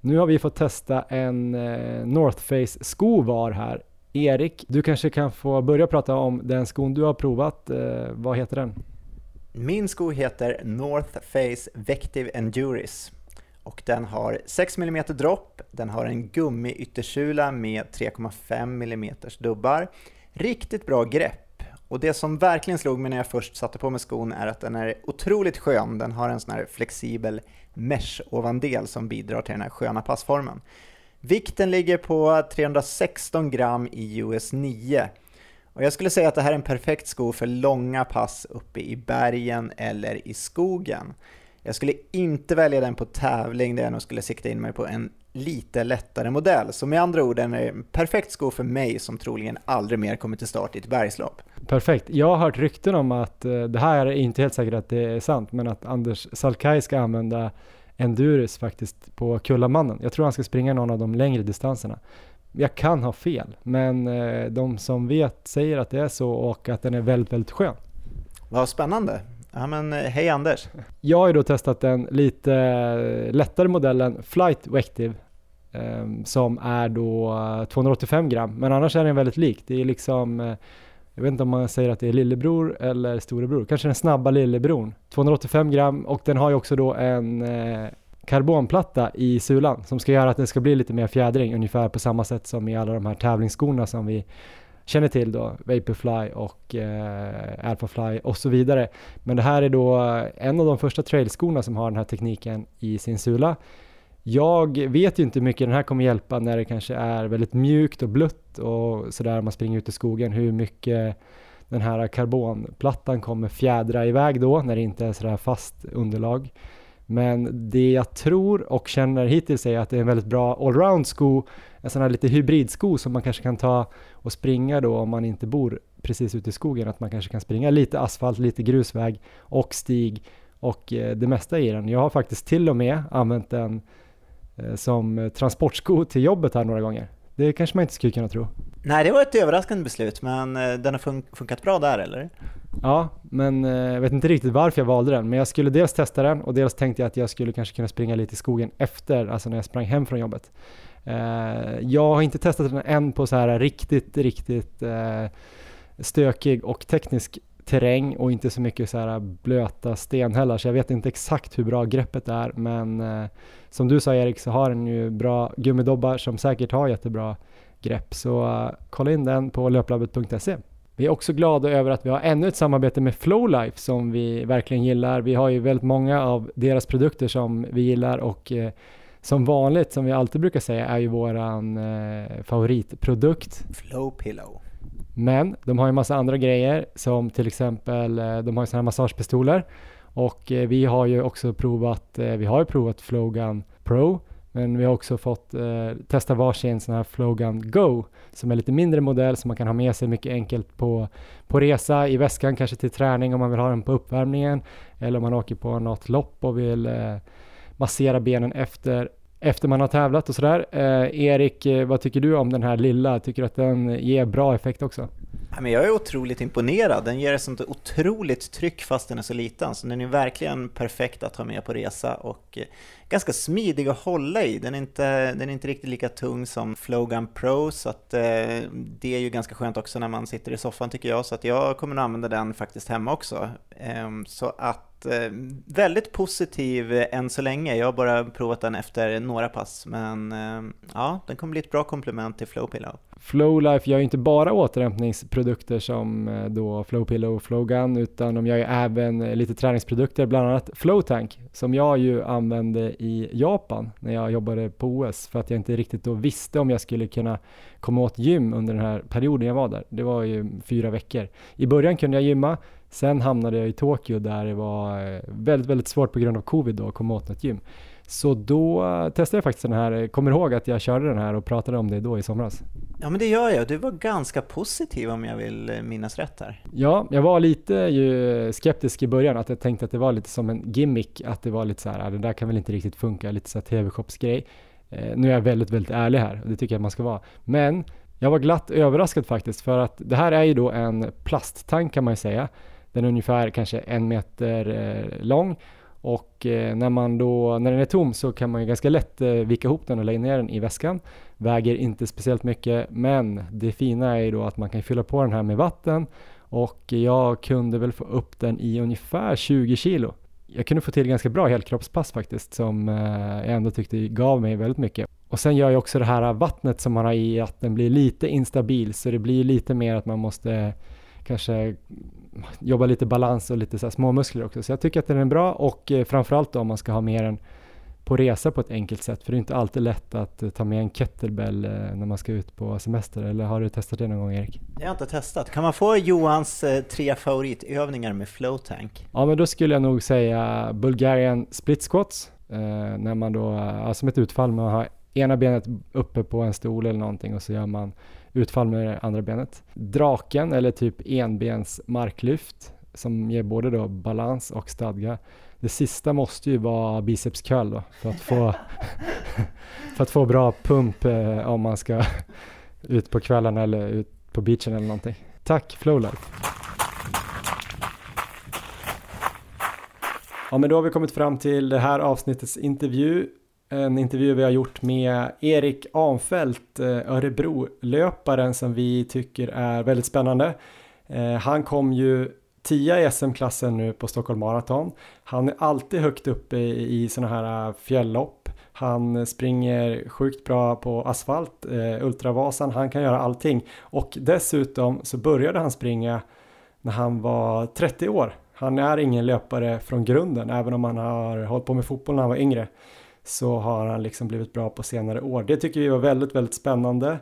nu har vi fått testa en eh, North Face sko var här. Erik, du kanske kan få börja prata om den skon du har provat. Eh, vad heter den? Min sko heter North Face Vective Enduris och den har 6 mm dropp, den har en gummiyttersula med 3,5 mm dubbar, riktigt bra grepp och det som verkligen slog mig när jag först satte på mig skon är att den är otroligt skön, den har en sån här flexibel mesh-ovandel som bidrar till den här sköna passformen. Vikten ligger på 316 gram i US 9 och jag skulle säga att det här är en perfekt sko för långa pass uppe i bergen eller i skogen. Jag skulle inte välja den på tävling där jag nog skulle sikta in mig på en lite lättare modell. Så med andra ord, den är en perfekt sko för mig som troligen aldrig mer kommer till start i ett bergslopp. Perfekt. Jag har hört rykten om att, eh, det här är inte helt säkert att det är sant, men att Anders Salkai ska använda Endurus faktiskt på Kullamannen. Jag tror han ska springa någon av de längre distanserna. Jag kan ha fel, men eh, de som vet säger att det är så och att den är väldigt, väldigt skön. Vad spännande. Ja men eh, hej Anders! Jag har ju då testat den lite lättare modellen Flight Vective ehm, som är då eh, 285 gram, men annars är den väldigt lik. Det är liksom, eh, jag vet inte om man säger att det är lillebror eller storebror, kanske den snabba lillebror. 285 gram och den har ju också då en karbonplatta i sulan som ska göra att det ska bli lite mer fjädring, ungefär på samma sätt som i alla de här tävlingsskorna som vi känner till då, Vaporfly och eh, Alphafly och så vidare. Men det här är då en av de första trailskorna som har den här tekniken i sin sula. Jag vet ju inte hur mycket den här kommer hjälpa när det kanske är väldigt mjukt och blött och sådär man springer ut i skogen, hur mycket den här karbonplattan kommer fjädra iväg då när det inte är sådär fast underlag. Men det jag tror och känner hittills är att det är en väldigt bra allround sko, en sån här lite hybridsko som man kanske kan ta och springa då om man inte bor precis ute i skogen, att man kanske kan springa lite asfalt, lite grusväg och stig och eh, det mesta i den. Jag har faktiskt till och med använt den eh, som transportsko till jobbet här några gånger. Det kanske man inte skulle kunna tro. Nej, det var ett överraskande beslut, men eh, den har fun funkat bra där eller? Ja, men eh, jag vet inte riktigt varför jag valde den, men jag skulle dels testa den och dels tänkte jag att jag skulle kanske kunna springa lite i skogen efter, alltså när jag sprang hem från jobbet. Eh, jag har inte testat den än på så här riktigt, riktigt stökig och teknisk terräng och inte så mycket så här blöta stenhällar så jag vet inte exakt hur bra greppet är men som du sa Erik så har den ju bra gummidobbar som säkert har jättebra grepp så uh, kolla in den på löplabbet.se. Vi är också glada över att vi har ännu ett samarbete med Flowlife som vi verkligen gillar. Vi har ju väldigt många av deras produkter som vi gillar och eh, som vanligt, som vi alltid brukar säga, är ju våran eh, favoritprodukt. Flow Pillow. Men de har ju massa andra grejer som till exempel eh, de har ju sådana här massagepistoler och vi har ju också provat, vi har ju provat Flowgun Pro men vi har också fått eh, testa varsin sån här Flowgun Go som är lite mindre modell som man kan ha med sig mycket enkelt på, på resa i väskan, kanske till träning om man vill ha den på uppvärmningen eller om man åker på något lopp och vill eh, massera benen efter efter man har tävlat och sådär. Eh, Erik, eh, vad tycker du om den här lilla? Tycker du att den ger bra effekt också? jag är otroligt imponerad. Den ger ett sånt otroligt tryck fast den är så liten. Så den är verkligen perfekt att ha med på resa och eh, ganska smidig att hålla i. Den är inte, den är inte riktigt lika tung som Flowgun Pro så att eh, det är ju ganska skönt också när man sitter i soffan tycker jag. Så att jag kommer att använda den faktiskt hemma också. Eh, så att Eh, väldigt positiv eh, än så länge. Jag har bara provat den efter några pass, men eh, ja, den kommer bli ett bra komplement till Flowpillow. Flowlife gör ju inte bara återhämtningsprodukter som då Flowpillow och Flowgun, utan de gör ju även lite träningsprodukter, bland annat Flowtank, som jag ju använde i Japan när jag jobbade på OS, för att jag inte riktigt då visste om jag skulle kunna komma åt gym under den här perioden jag var där. Det var ju fyra veckor. I början kunde jag gymma, Sen hamnade jag i Tokyo där det var eh, väldigt, väldigt svårt på grund av covid då att komma åt något gym. Så då testade jag faktiskt den här, kommer ihåg att jag körde den här och pratade om det då i somras? Ja men det gör jag, du var ganska positiv om jag vill eh, minnas rätt här. Ja, jag var lite ju skeptisk i början, att jag tänkte att det var lite som en gimmick, att det var lite så här, det där kan väl inte riktigt funka, lite så här tv-shopsgrej. Eh, nu är jag väldigt, väldigt ärlig här och det tycker jag att man ska vara. Men jag var glatt överraskad faktiskt, för att det här är ju då en plasttank kan man ju säga. Den är ungefär kanske en meter eh, lång och eh, när, man då, när den är tom så kan man ju ganska lätt eh, vika ihop den och lägga ner den i väskan. Väger inte speciellt mycket men det fina är ju då att man kan fylla på den här med vatten och jag kunde väl få upp den i ungefär 20 kilo. Jag kunde få till ganska bra helkroppspass faktiskt som jag ändå tyckte gav mig väldigt mycket. Och sen gör ju också det här vattnet som man har i att den blir lite instabil så det blir lite mer att man måste kanske jobba lite balans och lite så små muskler också. Så jag tycker att den är bra och eh, framförallt då om man ska ha med den på resa på ett enkelt sätt. För det är inte alltid lätt att eh, ta med en kettlebell eh, när man ska ut på semester. Eller har du testat det någon gång Erik? Jag har inte testat. Kan man få Johans tre favoritövningar med flowtank? Ja men då skulle jag nog säga Bulgarian split squats. När man då, ja, som ett utfall, man har ena benet uppe på en stol eller någonting och så gör man utfall med det andra benet. Draken eller typ enbens marklyft som ger både då balans och stadga. Det sista måste ju vara biceps curl då för att få, för att få bra pump eh, om man ska ut på kvällen eller ut på beachen eller någonting. Tack Flowlife! Ja men då har vi kommit fram till det här avsnittets intervju en intervju vi har gjort med Erik Anfält, eh, Örebro-löparen som vi tycker är väldigt spännande. Eh, han kom ju tia i SM-klassen nu på Stockholm Marathon. Han är alltid högt uppe i sådana här eh, fjälllopp. Han springer sjukt bra på asfalt, Ultravasan, han kan göra allting. Och dessutom så började han springa när han var 30 år. Han är ingen löpare från grunden, även om han har hållit på med fotboll när han var yngre så har han liksom blivit bra på senare år. Det tycker vi var väldigt, väldigt spännande.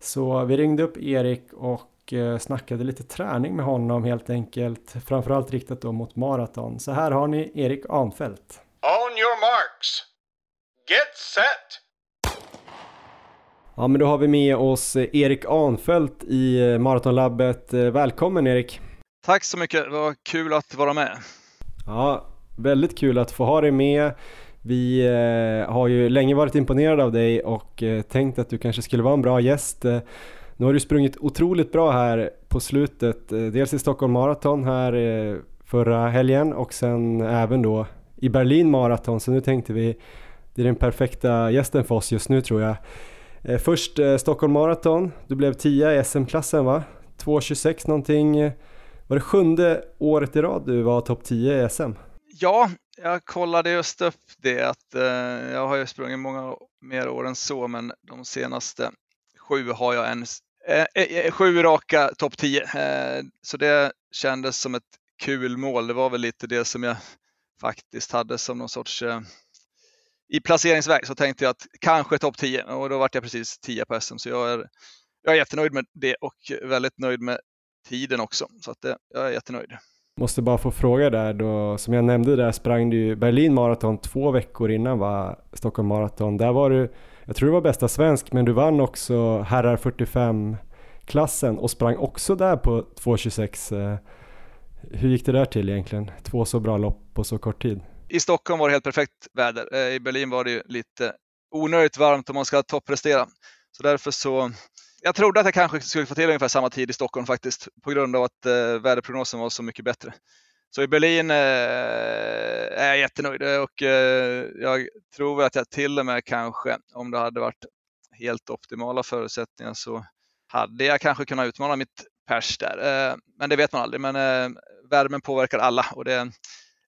Så vi ringde upp Erik och eh, snackade lite träning med honom helt enkelt, framförallt riktat då mot maraton. Så här har ni Erik Anfält. On your marks. Get set. Ja, men då har vi med oss Erik Anfält i eh, Maratonlabbet. Eh, välkommen Erik! Tack så mycket, det var kul att vara med. Ja, väldigt kul att få ha dig med. Vi eh, har ju länge varit imponerade av dig och eh, tänkt att du kanske skulle vara en bra gäst. Eh, nu har du sprungit otroligt bra här på slutet, dels i Stockholm Marathon här förra helgen och sen även då i Berlin Marathon, så nu tänkte vi det är den perfekta gästen för oss just nu tror jag. Först Stockholm Marathon, du blev 10 i SM-klassen va? 2.26 någonting. Var det sjunde året i rad du var topp 10 i SM? Ja, jag kollade just upp det att eh, jag har ju sprungit många mer år än så, men de senaste sju har jag en eh, eh, eh, sju raka topp 10. Eh, så det kändes som ett kul mål. Det var väl lite det som jag faktiskt hade som någon sorts eh, i placeringsväg så tänkte jag att kanske topp 10 och då vart jag precis 10 på SM så jag är, jag är jättenöjd med det och väldigt nöjd med tiden också så att det, jag är jättenöjd. Måste bara få fråga där då, som jag nämnde där sprang du Berlin Marathon två veckor innan va, Stockholm Marathon. Där var du, jag tror du var bästa svensk, men du vann också herrar 45-klassen och sprang också där på 2.26. Eh. Hur gick det där till egentligen? Två så bra lopp på så kort tid. I Stockholm var det helt perfekt väder. Eh, I Berlin var det ju lite onödigt varmt om man ska topprestera. Så därför så jag trodde att jag kanske skulle få till ungefär samma tid i Stockholm faktiskt på grund av att eh, väderprognosen var så mycket bättre. Så i Berlin eh, är jag jättenöjd och eh, jag tror att jag till och med kanske, om det hade varit helt optimala förutsättningar så hade jag kanske kunnat utmana mitt pers där. Eh, men det vet man aldrig. Men eh, värmen påverkar alla och det är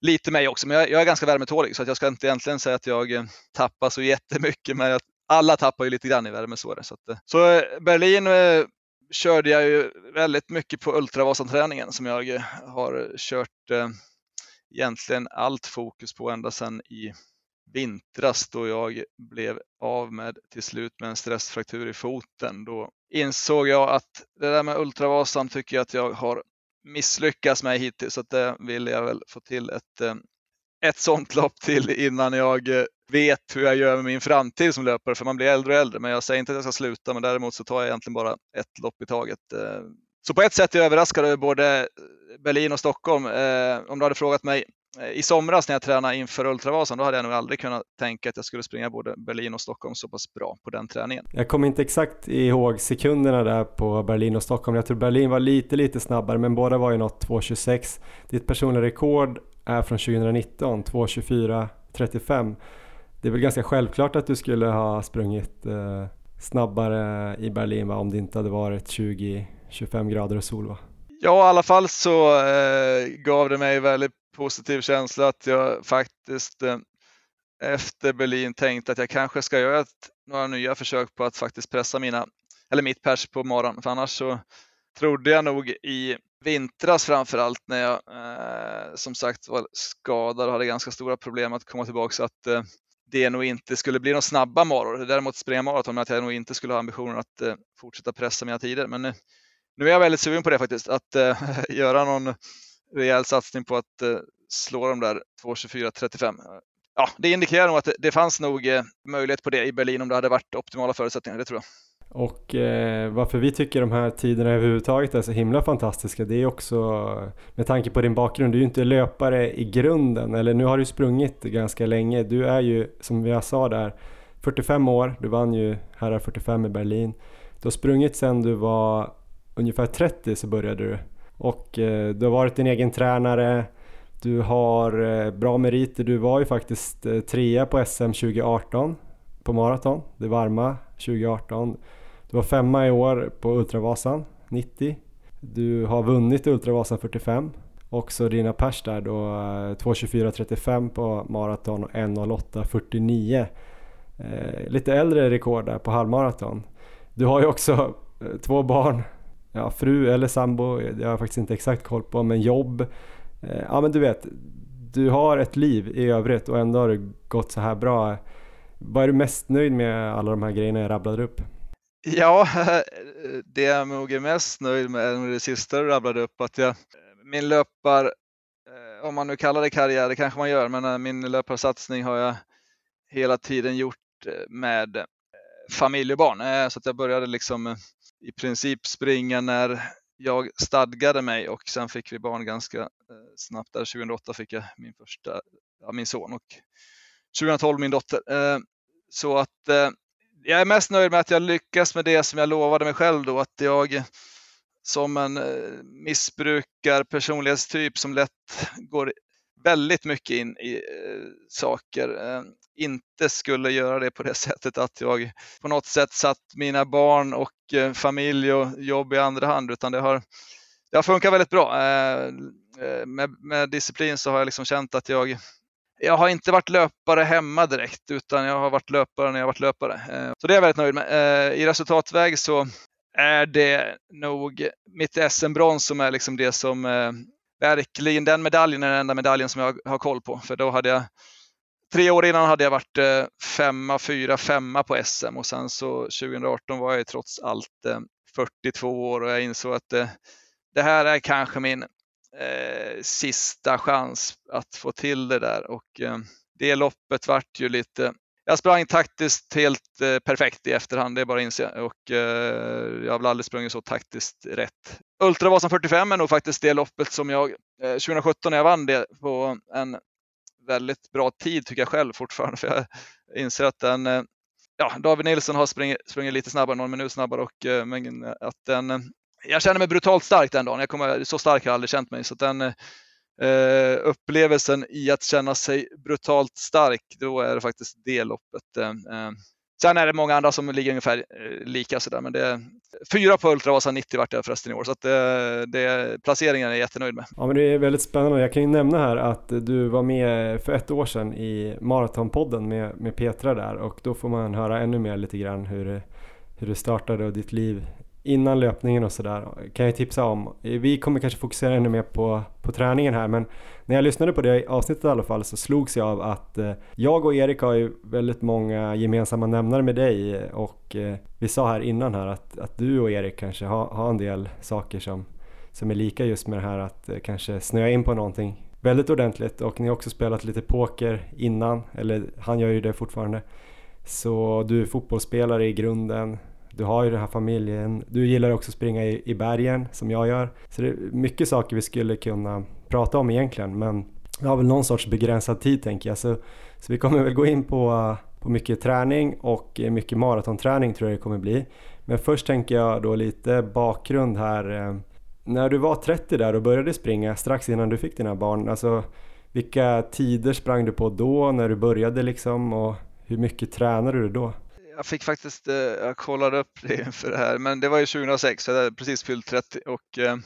lite mig också. Men jag, jag är ganska värmetålig så att jag ska inte egentligen säga att jag eh, tappar så jättemycket. Men jag alla tappar ju lite grann i värme så, så, att, eh, så eh, Berlin eh, körde jag ju väldigt mycket på Ultravasan-träningen som jag eh, har kört eh, egentligen allt fokus på ända sedan i vintras då jag blev av med till slut med en stressfraktur i foten. Då insåg jag att det där med Ultravasan tycker jag att jag har misslyckats med hittills så att det vill jag väl få till ett, ett sånt lopp till innan jag eh, vet hur jag gör med min framtid som löpare, för man blir äldre och äldre. Men jag säger inte att jag ska sluta, men däremot så tar jag egentligen bara ett lopp i taget. Eh, så på ett sätt är jag överraskad över både eh, Berlin och Stockholm. Om du hade frågat mig i somras när jag tränade inför Ultravasan, då hade jag nog aldrig kunnat tänka att jag skulle springa både Berlin och Stockholm så pass bra på den träningen. Jag kommer inte exakt ihåg sekunderna där på Berlin och Stockholm. Jag tror Berlin var lite, lite snabbare, men båda var ju något 2.26. Ditt personliga rekord är från 2019, 2.24.35 det är väl ganska självklart att du skulle ha sprungit eh, snabbare i Berlin va? om det inte hade varit 20-25 grader och sol va? Ja, i alla fall så eh, gav det mig väldigt positiv känsla att jag faktiskt eh, efter Berlin tänkte att jag kanske ska göra ett, några nya försök på att faktiskt pressa mina, eller mitt pers på morgonen. För annars så trodde jag nog i vintras framför allt när jag eh, som sagt var skadad och hade ganska stora problem att komma tillbaka att eh, det nog inte skulle bli några snabba maror. Däremot springa maraton, men att jag nog inte skulle ha ambitionen att eh, fortsätta pressa mina tider. Men nu, nu är jag väldigt sugen på det faktiskt, att eh, göra någon rejäl satsning på att eh, slå de där 2.24.35. Ja, det indikerar nog att det, det fanns nog eh, möjlighet på det i Berlin om det hade varit optimala förutsättningar, det tror jag. Och eh, varför vi tycker de här tiderna överhuvudtaget är så himla fantastiska det är också med tanke på din bakgrund, du är ju inte löpare i grunden. Eller nu har du sprungit ganska länge. Du är ju som jag sa där 45 år, du vann ju herrar 45 i Berlin. Du har sprungit sedan du var ungefär 30 så började du. Och eh, du har varit din egen tränare, du har eh, bra meriter, du var ju faktiskt eh, trea på SM 2018 på maraton, det varma 2018. Du var femma i år på Ultravasan 90. Du har vunnit Ultravasan 45. Också dina pers där då eh, 2.24.35 på maraton och 1.08.49. Eh, lite äldre rekord där på halvmaraton. Du har ju också eh, två barn, ja, fru eller sambo, det har jag faktiskt inte exakt koll på, men jobb. Eh, ja men du vet, du har ett liv i övrigt och ändå har det gått så här bra. Vad är du mest nöjd med alla de här grejerna jag rabblade upp? Ja, det jag nog är mest nöjd med är det sista du rabblade upp, att jag, min löpar, eh, om man nu kallar det karriär, det kanske man gör, men eh, min löparsatsning har jag hela tiden gjort eh, med familj och barn. Så att jag började liksom i princip springa när jag stadgade mig och sen fick vi barn ganska snabbt. Där 2008 fick jag min första, ja, min son och 2012 min dotter. Eh, så att eh, jag är mest nöjd med att jag lyckas med det som jag lovade mig själv då, att jag som en eh, missbrukar personlighetstyp som lätt går väldigt mycket in i saker, inte skulle göra det på det sättet att jag på något sätt satt mina barn och familj och jobb i andra hand, utan det har, det har funkat väldigt bra. Med, med disciplin så har jag liksom känt att jag jag har inte varit löpare hemma direkt utan jag har varit löpare när jag varit löpare. Eh, så det är jag väldigt nöjd med. Eh, I resultatväg så är det nog mitt SM-brons som är liksom det som eh, verkligen, den medaljen är den enda medaljen som jag har koll på. För då hade jag, tre år innan hade jag varit femma, fyra, femma på SM och sen så 2018 var jag trots allt 42 år och jag insåg att det här är kanske min eh, sista chans att få till det där och eh, det loppet vart ju lite jag sprang taktiskt helt eh, perfekt i efterhand, det är bara att inse. Och eh, jag har väl aldrig sprungit så taktiskt rätt. Ultravasan 45 är nog faktiskt det loppet som jag, eh, 2017 när jag vann det på en väldigt bra tid tycker jag själv fortfarande. För jag inser att den, eh, ja, David Nilsson har sprungit, sprungit lite snabbare, någon minut snabbare och eh, men att den eh, jag känner mig brutalt stark den dagen. Jag kommer, så stark har jag aldrig känt mig. Så den eh, upplevelsen i att känna sig brutalt stark, då är det faktiskt det loppet. Eh, eh. Sen är det många andra som ligger ungefär eh, lika sådär, men det är fyra på Ultravasan 90 vart jag förresten i år, så att det, det, placeringen är jag jättenöjd med. Ja, men det är väldigt spännande. Jag kan ju nämna här att du var med för ett år sedan i Maratonpodden med, med Petra där och då får man höra ännu mer lite grann hur hur det startade och ditt liv innan löpningen och sådär kan jag tipsa om. Vi kommer kanske fokusera ännu mer på, på träningen här men när jag lyssnade på det avsnittet i alla fall så slogs jag av att eh, jag och Erik har ju väldigt många gemensamma nämnare med dig eh, och eh, vi sa här innan här att, att du och Erik kanske har, har en del saker som, som är lika just med det här att eh, kanske snöa in på någonting väldigt ordentligt och ni har också spelat lite poker innan, eller han gör ju det fortfarande. Så du är fotbollsspelare i grunden, du har ju den här familjen, du gillar också att springa i, i bergen som jag gör. Så det är mycket saker vi skulle kunna prata om egentligen men vi har väl någon sorts begränsad tid tänker jag. Så, så vi kommer väl gå in på, på mycket träning och mycket maratonträning tror jag det kommer bli. Men först tänker jag då lite bakgrund här. När du var 30 där och började springa strax innan du fick dina barn, alltså vilka tider sprang du på då när du började liksom och hur mycket tränade du då? Jag fick faktiskt, eh, jag kollade upp det inför det här, men det var ju 2006, så jag hade precis fyllt 30 och eh,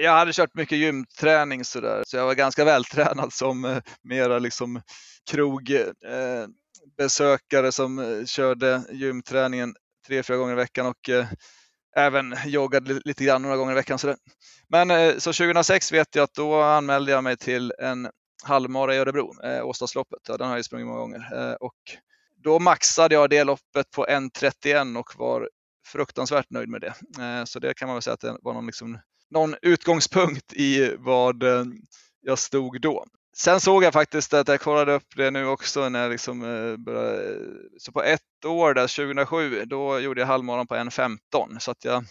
jag hade kört mycket gymträning sådär, så jag var ganska vältränad som eh, mera liksom krogbesökare som körde gymträningen tre, fyra gånger i veckan och även joggade lite grann några gånger i veckan. Sådär. Men så 2006 vet jag att då anmälde jag mig till en halvmara i Örebro, Åstadsloppet. Ja, den har jag sprungit många gånger. Och då maxade jag det loppet på 1.31 och var fruktansvärt nöjd med det. Eh, så det kan man väl säga att det var någon, liksom, någon utgångspunkt i vad eh, jag stod då. Sen såg jag faktiskt att jag kollade upp det nu också när jag liksom eh, började. Så på ett år där, 2007, då gjorde jag halvmaran på 1.15 så att jag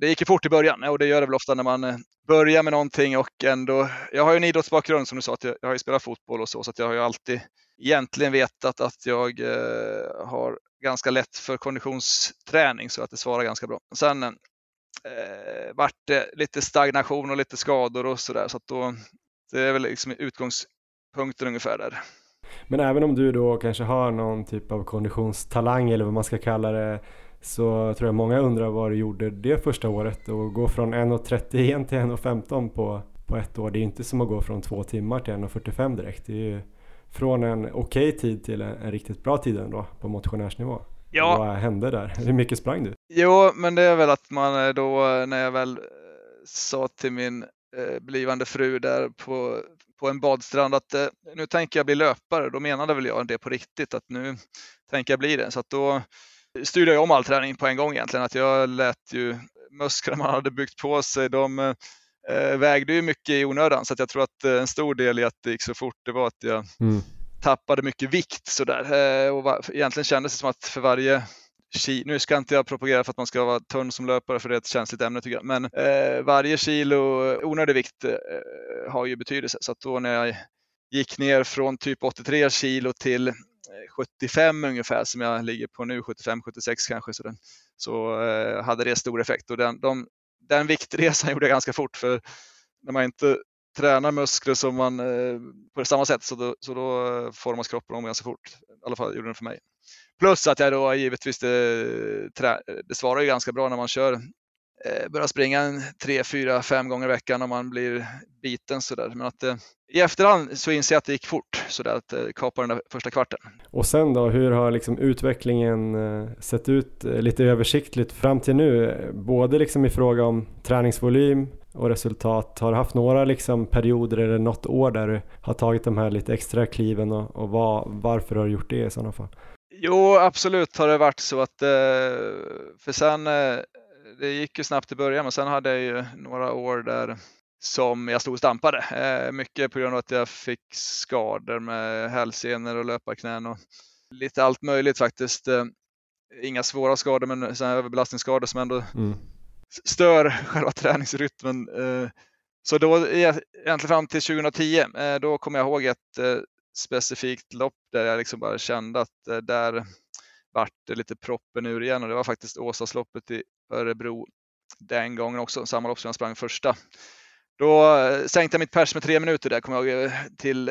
det gick ju fort i början och det gör det väl ofta när man börjar med någonting och ändå. Jag har ju en idrottsbakgrund som du sa, att jag, jag har ju spelat fotboll och så, så att jag har ju alltid egentligen vetat att jag eh, har ganska lätt för konditionsträning så att det svarar ganska bra. Sen eh, vart det lite stagnation och lite skador och sådär så att då det är väl liksom utgångspunkten ungefär där. Men även om du då kanske har någon typ av konditionstalang eller vad man ska kalla det så tror jag många undrar vad du gjorde det första året och gå från 1.31 till 1.15 på, på ett år. Det är inte som att gå från två timmar till 1.45 direkt. Det är ju från en okej okay tid till en, en, riktigt bra tid ändå på motionärsnivå. Ja. Vad hände där? Hur mycket sprang du? Jo, men det är väl att man då när jag väl eh, sa till min eh, blivande fru där på, på en badstrand att eh, nu tänker jag bli löpare. Då menade väl jag det på riktigt att nu tänker jag bli det. Så att då styrde jag om all träning på en gång egentligen. Att jag lät ju musklerna man hade byggt på sig, de eh, vägde ju mycket i onödan så jag tror att eh, en stor del i att det gick så fort det var att jag mm. tappade mycket vikt sådär. Eh, och va, egentligen kändes det som att för varje nu ska inte jag propagera för att man ska vara tunn som löpare för det är ett känsligt ämne tycker jag, men eh, varje kilo onödig vikt eh, har ju betydelse. Så att då när jag gick ner från typ 83 kilo till 75 ungefär som jag ligger på nu, 75-76 kanske. Så, den, så eh, hade det stor effekt och den, de, den viktresan gjorde jag ganska fort för när man inte tränar muskler som man, eh, på samma sätt så då, så då eh, formas kroppen om ganska fort. I alla fall gjorde den för mig. Plus att jag då givetvis, eh, det, det svarar ju ganska bra när man kör eh, börjar springa en tre, fyra, fem gånger i veckan om man blir biten sådär. Men att eh, i efterhand så inser jag att det gick fort sådär att eh, kapa den där första kvarten. Och sen då, hur har liksom utvecklingen eh, sett ut eh, lite översiktligt fram till nu? Både liksom i fråga om träningsvolym och resultat. Har du haft några liksom perioder eller något år där du har tagit de här lite extra kliven och, och var, varför har du gjort det i sådana fall? Jo, absolut har det varit så att, för sen, det gick ju snabbt i början, men sen hade jag ju några år där som jag stod och stampade. Mycket på grund av att jag fick skador med hälsenor och löparknän och lite allt möjligt faktiskt. Inga svåra skador, men överbelastningsskador som ändå mm. stör själva träningsrytmen. Så då egentligen fram till 2010, då kommer jag ihåg ett specifikt lopp där jag liksom bara kände att eh, där vart det lite proppen ur igen och det var faktiskt Åsasloppet i Örebro den gången också, samma lopp som jag sprang första. Då eh, sänkte jag mitt pers med tre minuter där, kommer jag ihåg, eh, till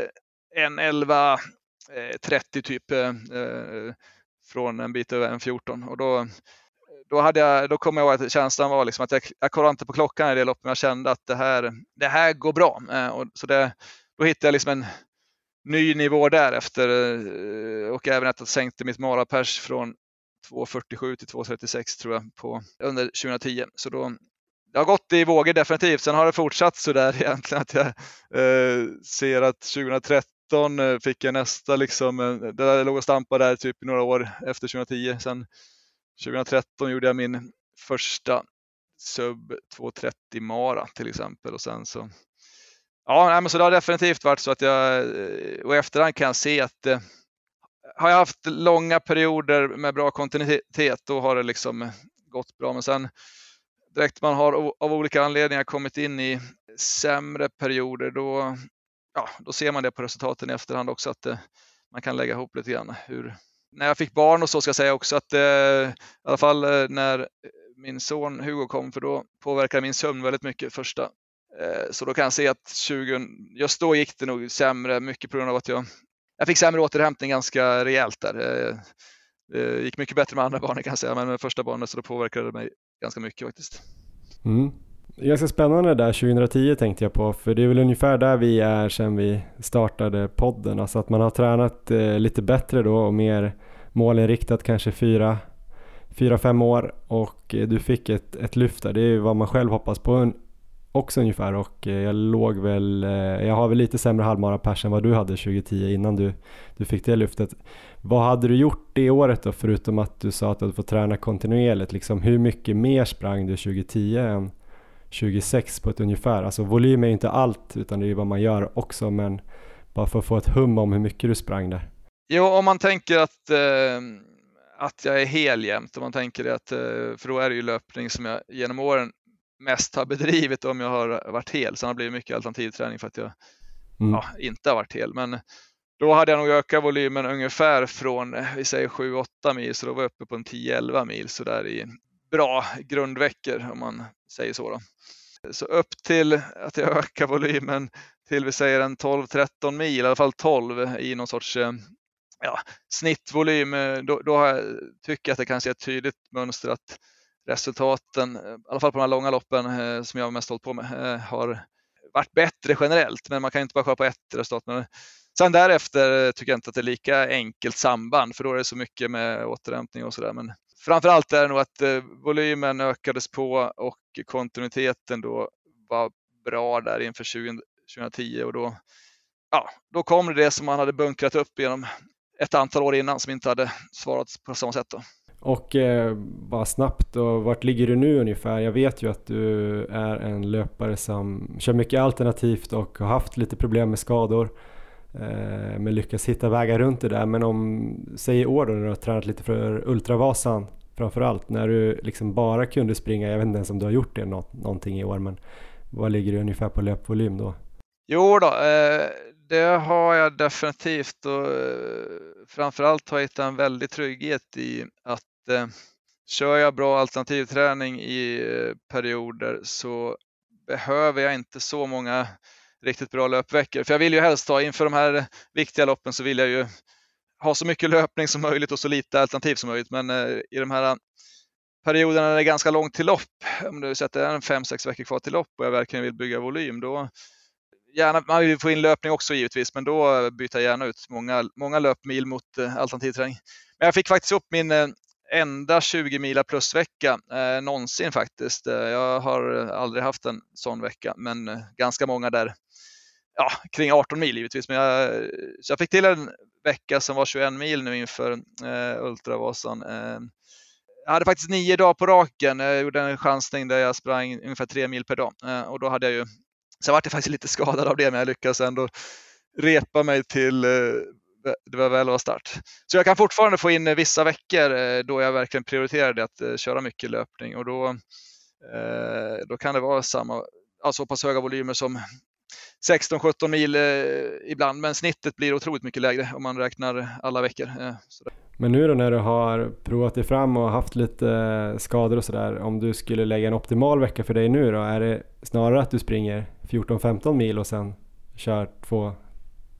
1.11.30 eh, typ eh, från en bit över 1.14 och då då, hade jag, då kom jag ihåg att känslan var liksom att jag, jag kollade inte på klockan i det loppet, men jag kände att det här, det här går bra. och så det, då hittade jag liksom en, ny nivå därefter och även att jag sänkte mitt marapers från 2.47 till 2.36 tror jag på, under 2010. Så då, det har gått i vågor definitivt. Sen har det fortsatt så där egentligen att jag eh, ser att 2013 eh, fick jag nästa liksom, eh, det där låg och stampade där typ några år efter 2010. Sen 2013 gjorde jag min första sub 2.30 mara till exempel och sen så Ja, men så det har definitivt varit så att jag, eh, och i efterhand kan jag se att har jag haft långa perioder med bra kontinuitet, då har det liksom gått bra. Men sen direkt man har av olika anledningar kommit in i sämre perioder, då, ja, då ser man det på resultaten i efterhand också, att eh, man kan lägga ihop lite grann. Hur, när jag fick barn och så ska jag säga också att eh, i alla fall eh, när min son Hugo kom, för då påverkade min sömn väldigt mycket första Eh, så då kan jag se att 20, just då gick det nog sämre, mycket på grund av att jag, jag fick sämre återhämtning ganska rejält där. Det gick mycket bättre med andra barnen kan jag säga, men med första barnet så då påverkade det mig ganska mycket faktiskt. Mm. Ganska spännande där 2010 tänkte jag på, för det är väl ungefär där vi är sedan vi startade podden, alltså att man har tränat eh, lite bättre då och mer målinriktat kanske fyra, fyra fem år och eh, du fick ett, ett lyft där, det är ju vad man själv hoppas på också ungefär och eh, jag låg väl, eh, jag har väl lite sämre halvmarapers än vad du hade 2010 innan du, du fick det lyftet. Vad hade du gjort det året då förutom att du sa att du hade fått träna kontinuerligt? Liksom, hur mycket mer sprang du 2010 än 2006 på ett ungefär? Alltså volym är ju inte allt utan det är ju vad man gör också men bara för att få ett hum om hur mycket du sprang där. Jo, om man tänker att eh, att jag är hel jämt, om man tänker att, eh, för då är det ju löpning som jag genom åren mest har bedrivit om jag har varit hel. Sen har det blivit mycket alternativträning för att jag mm. ja, inte har varit hel. Men då hade jag nog ökat volymen ungefär från vi säger 7-8 mil, så då var jag uppe på en 10-11 mil så där i bra grundveckor om man säger så. Då. Så upp till att jag ökar volymen till vi säger en 12-13 mil, i alla fall 12 i någon sorts eh, ja, snittvolym, då, då jag, tycker jag att det kan se ett tydligt mönster att resultaten, eh, i alla fall på de här långa loppen eh, som jag mest hållit på med, eh, har varit bättre generellt. Men man kan inte bara kolla på ett resultat. Men sen därefter tycker jag inte att det är lika enkelt samband, för då är det så mycket med återhämtning och sådär. Men framförallt är det nog att volymen ökades på och kontinuiteten då var bra där inför 2010 och då, ja, då kom det det som man hade bunkrat upp genom ett antal år innan som inte hade svarat på samma sätt. Då. Och eh, bara snabbt och vart ligger du nu ungefär? Jag vet ju att du är en löpare som kör mycket alternativt och har haft lite problem med skador. Eh, men lyckas hitta vägar runt det där. Men om, säg i år då när du har tränat lite för Ultravasan framförallt, när du liksom bara kunde springa, jag vet inte ens om du har gjort det nå någonting i år, men vad ligger du ungefär på löpvolym då? Jo då, eh, det har jag definitivt och eh, framförallt har jag hittat en väldig trygghet i att eh, kör jag bra alternativträning i eh, perioder så behöver jag inte så många riktigt bra löpveckor. För jag vill ju helst ha, inför de här viktiga loppen så vill jag ju ha så mycket löpning som möjligt och så lite alternativ som möjligt. Men eh, i de här eh, perioderna när det är ganska långt till lopp, om du säger att det är en fem sex veckor kvar till lopp och jag verkligen vill bygga volym, då gärna, man vill få in löpning också givetvis, men då byter jag gärna ut många, många löpmil mot eh, alternativträning. Men jag fick faktiskt upp min eh, enda 20 mila plusvecka eh, någonsin faktiskt. Eh, jag har aldrig haft en sån vecka, men eh, ganska många där ja, kring 18 mil givetvis. Men jag, så jag fick till en vecka som var 21 mil nu inför eh, Ultravasan. Eh, jag hade faktiskt nio dagar på raken. Jag gjorde en chansning där jag sprang ungefär tre mil per dag eh, och då hade jag ju, sen var jag faktiskt lite skadad av det, men jag lyckades ändå repa mig till eh, det var väl var start. Så jag kan fortfarande få in eh, vissa veckor eh, då jag verkligen prioriterade att eh, köra mycket löpning och då, då kan det vara samma, alltså så pass höga volymer som 16-17 mil ibland, men snittet blir otroligt mycket lägre om man räknar alla veckor. Men nu då när du har provat dig fram och haft lite skador och sådär, om du skulle lägga en optimal vecka för dig nu då, är det snarare att du springer 14-15 mil och sen kör två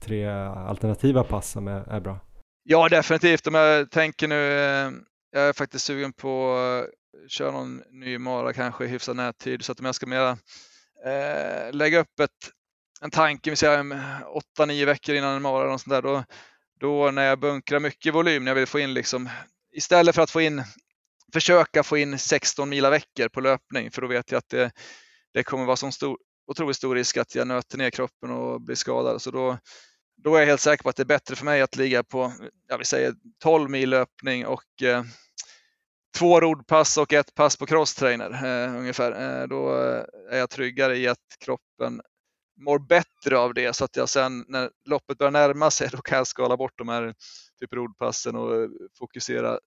tre alternativa pass som är, är bra? Ja, definitivt. Om jag tänker nu, eh, jag är faktiskt sugen på att köra någon ny mara kanske i hyfsad närtid. så att om jag ska mera eh, lägga upp ett, en tanke, vi säger 8-9 veckor innan en mara och sånt där, då, då när jag bunkrar mycket volym, när jag vill få in liksom, istället för att få in, försöka få in 16 mila veckor på löpning, för då vet jag att det, det kommer vara så stor, otroligt stor risk att jag nöter ner kroppen och blir skadad. Så då, då är jag helt säker på att det är bättre för mig att ligga på, ja vi säger 12 mil löpning och eh, två rodpass och ett pass på crosstrainer eh, ungefär. Eh, då eh, är jag tryggare i att kroppen mår bättre av det så att jag sen när loppet börjar närma sig då kan jag skala bort de här typ rodpassen och eh, fokusera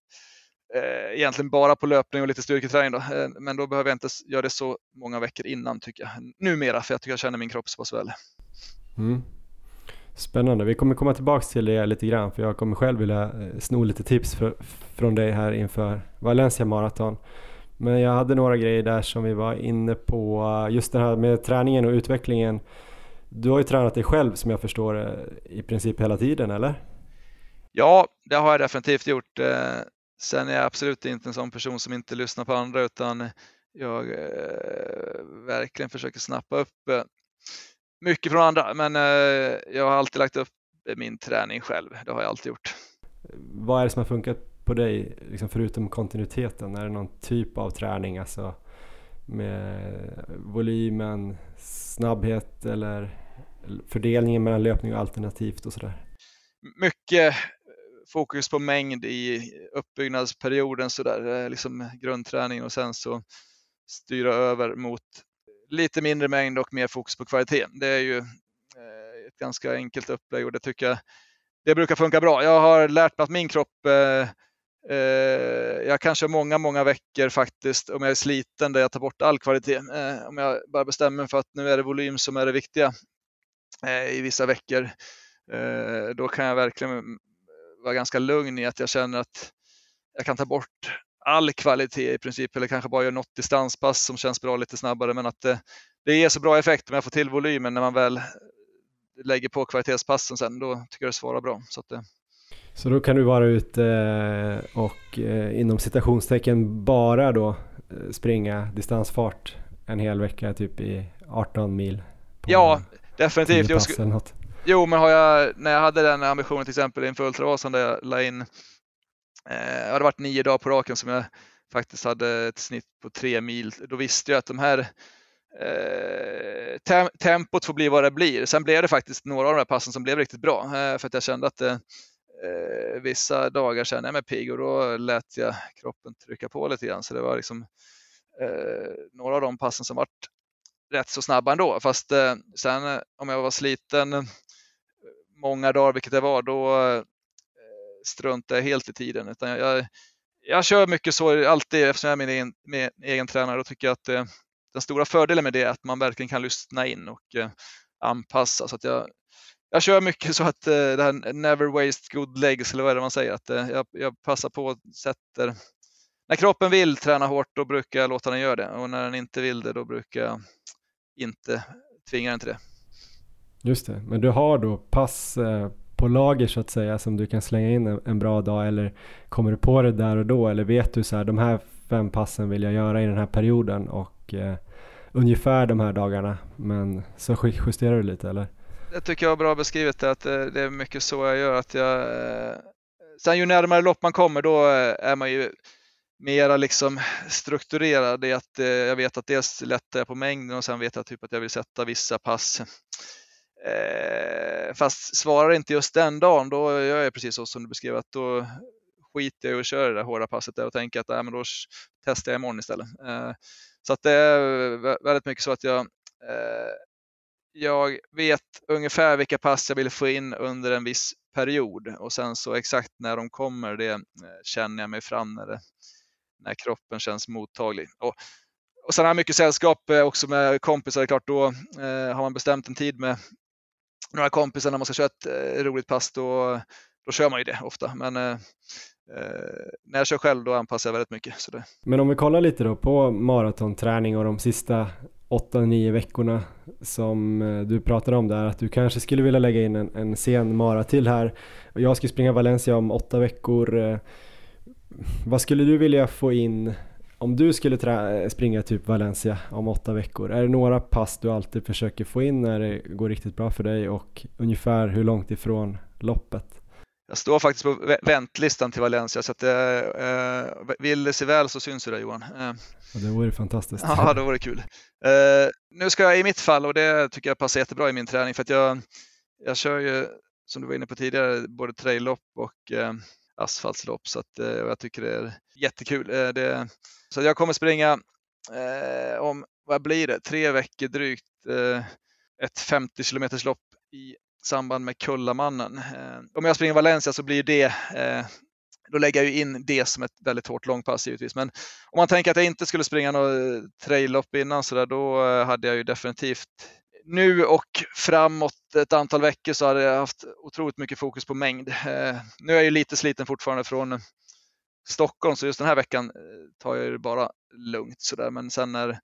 egentligen bara på löpning och lite styrketräning. Då. Eh, men då behöver jag inte göra det så många veckor innan tycker jag. Numera, för jag tycker jag känner min kropp så pass väl. Mm. Spännande, vi kommer komma tillbaks till det lite grann för jag kommer själv vilja eh, sno lite tips för, från dig här inför Valencia Marathon. Men jag hade några grejer där som vi var inne på, just det här med träningen och utvecklingen. Du har ju tränat dig själv som jag förstår i princip hela tiden, eller? Ja, det har jag definitivt gjort. Eh, sen är jag absolut inte en sån person som inte lyssnar på andra utan jag eh, verkligen försöker snappa upp mycket från andra, men eh, jag har alltid lagt upp min träning själv. Det har jag alltid gjort. Vad är det som har funkat på dig, liksom förutom kontinuiteten? Är det någon typ av träning, alltså med volymen, snabbhet eller fördelningen mellan löpning och alternativt och sådär? Mycket fokus på mängd i uppbyggnadsperioden, sådär, eh, liksom grundträning och sen så styra över mot lite mindre mängd och mer fokus på kvalitet. Det är ju eh, ett ganska enkelt upplägg och det tycker jag det brukar funka bra. Jag har lärt mig att min kropp eh, eh, jag kanske många, många veckor faktiskt, om jag är sliten, där jag tar bort all kvalitet. Eh, om jag bara bestämmer mig för att nu är det volym som är det viktiga eh, i vissa veckor, eh, då kan jag verkligen vara ganska lugn i att jag känner att jag kan ta bort all kvalitet i princip, eller kanske bara gör något distanspass som känns bra lite snabbare, men att det, det ger så bra effekt om jag får till volymen när man väl lägger på kvalitetspassen sen, då tycker jag det svarar bra. Så, det... så då kan du vara ute eh, och eh, inom citationstecken bara då eh, springa distansfart en hel vecka, typ i 18 mil? Ja, definitivt. Jo, jo, men har jag, när jag hade den ambitionen till exempel inför Ultravasan där jag la in Eh, det hade varit nio dagar på raken som jag faktiskt hade ett snitt på tre mil. Då visste jag att de här eh, tem tempot får bli vad det blir. Sen blev det faktiskt några av de här passen som blev riktigt bra eh, för att jag kände att eh, eh vissa dagar kände jag mig pigg och då lät jag kroppen trycka på lite grann. Så det var liksom eh, några av de passen som vart rätt så snabba ändå. Fast eh, sen eh, om jag var sliten många dagar, vilket det var, då eh, struntar jag helt i tiden. Utan jag, jag, jag kör mycket så alltid eftersom jag är min egen, min egen tränare och tycker att eh, den stora fördelen med det är att man verkligen kan lyssna in och eh, anpassa. Så att jag, jag kör mycket så att eh, det här never waste good legs eller vad är det man säger, att eh, jag, jag passar på och sätter när kroppen vill träna hårt då brukar jag låta den göra det och när den inte vill det då brukar jag inte tvinga den till det. Just det, men du har då pass eh, på lager så att säga som du kan slänga in en, en, bra dag eller kommer du på det där och då? Eller vet du så här de här fem passen vill jag göra i den här perioden och eh, ungefär de här dagarna. Men så justerar du lite eller? Det tycker jag är bra beskrivet att eh, det är mycket så jag gör att jag eh, sen ju närmare lopp man kommer då eh, är man ju mera liksom strukturerad i att jag vet att dels lättar jag på mängden och sen vet jag typ att jag vill sätta vissa pass Eh, fast svarar inte just den dagen, då gör jag precis så som du beskrev, att då skiter jag i att köra det där hårda passet där och tänker att äh, men då testar jag imorgon istället. Eh, så att det är väldigt mycket så att jag, eh, jag vet ungefär vilka pass jag vill få in under en viss period och sen så exakt när de kommer, det eh, känner jag mig fram när, det, när kroppen känns mottaglig. Och, och sen har jag mycket sällskap eh, också med kompisar, klart då eh, har man bestämt en tid med några kompisar när man ska köra ett eh, roligt pass då, då kör man ju det ofta. Men eh, eh när jag kör själv då anpassar jag väldigt mycket. Så det... Men om vi kollar lite då på maratonträning och de sista 8-9 veckorna som eh, du pratade om där att du kanske skulle vilja lägga in en, en sen mara till här. Jag ska springa Valencia om åtta veckor. Eh. Vad skulle du vilja få in om du skulle springa typ Valencia om åtta veckor, är det några pass du alltid försöker få in när det går riktigt bra för dig och ungefär hur långt ifrån loppet? Jag står faktiskt på väntlistan till Valencia så att eh, vill det sig väl så syns det Johan. Eh. det vore fantastiskt. Ja, det vore kul. Eh, nu ska jag i mitt fall och det tycker jag passar jättebra i min träning för att jag, jag kör ju som du var inne på tidigare både traillopp och eh, asfaltslopp så att eh, jag tycker det är jättekul. Eh, det, så jag kommer springa eh, om, vad blir det, tre veckor drygt, eh, ett 50 km lopp i samband med Kullamannen. Eh, om jag springer Valencia så blir det eh, då lägger jag in det som ett väldigt hårt långpass givetvis. Men om man tänker att jag inte skulle springa något eh, traillopp innan så där, då eh, hade jag ju definitivt nu och framåt ett antal veckor så hade jag haft otroligt mycket fokus på mängd. Eh, nu är jag ju lite sliten fortfarande från Stockholm så just den här veckan eh, tar jag det bara lugnt sådär. Men sen när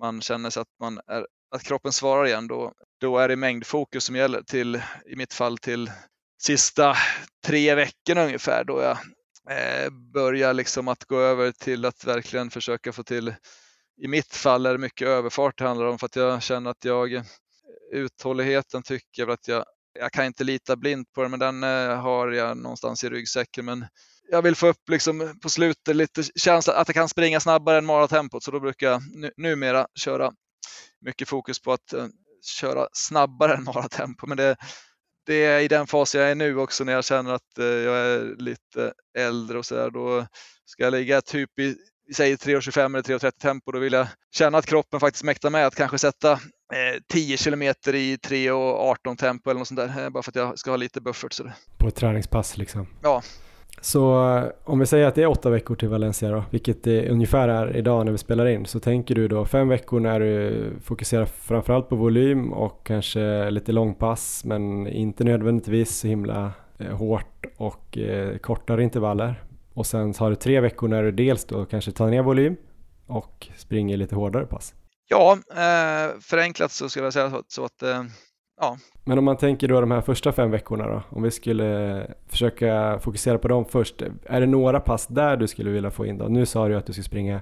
man känner sig att, man är, att kroppen svarar igen då, då är det mängdfokus som gäller till, i mitt fall till sista tre veckorna ungefär då jag eh, börjar liksom att gå över till att verkligen försöka få till i mitt fall är det mycket överfart det handlar om för att jag känner att jag eh, uthålligheten tycker jag att jag, jag kan inte lita blint på den men den eh, har jag någonstans i ryggsäcken. Men jag vill få upp liksom på slutet lite känsla att jag kan springa snabbare än maratempot så då brukar jag numera köra mycket fokus på att uh, köra snabbare än maratempo. Men det, det är i den fas jag är nu också när jag känner att uh, jag är lite äldre och så där. Då ska jag ligga typ i, säger 3.25 eller 3.30 tempo, då vill jag känna att kroppen faktiskt mäktar med att kanske sätta eh, 10 kilometer i 3.18 tempo eller något sånt där, eh, bara för att jag ska ha lite buffert. Så På ett träningspass liksom? Ja, så eh, om vi säger att det är åtta veckor till Valencia då, vilket det ungefär är idag när vi spelar in, så tänker du då fem veckor när du fokuserar framförallt på volym och kanske lite långpass men inte nödvändigtvis så himla eh, hårt och eh, kortare intervaller. Och sen har du tre veckor när du dels då kanske tar ner volym och springer lite hårdare pass. Ja, eh, förenklat så skulle jag säga så, så att eh, ja, men om man tänker då de här första fem veckorna då, om vi skulle försöka fokusera på dem först. Är det några pass där du skulle vilja få in då? Nu sa du att du ska springa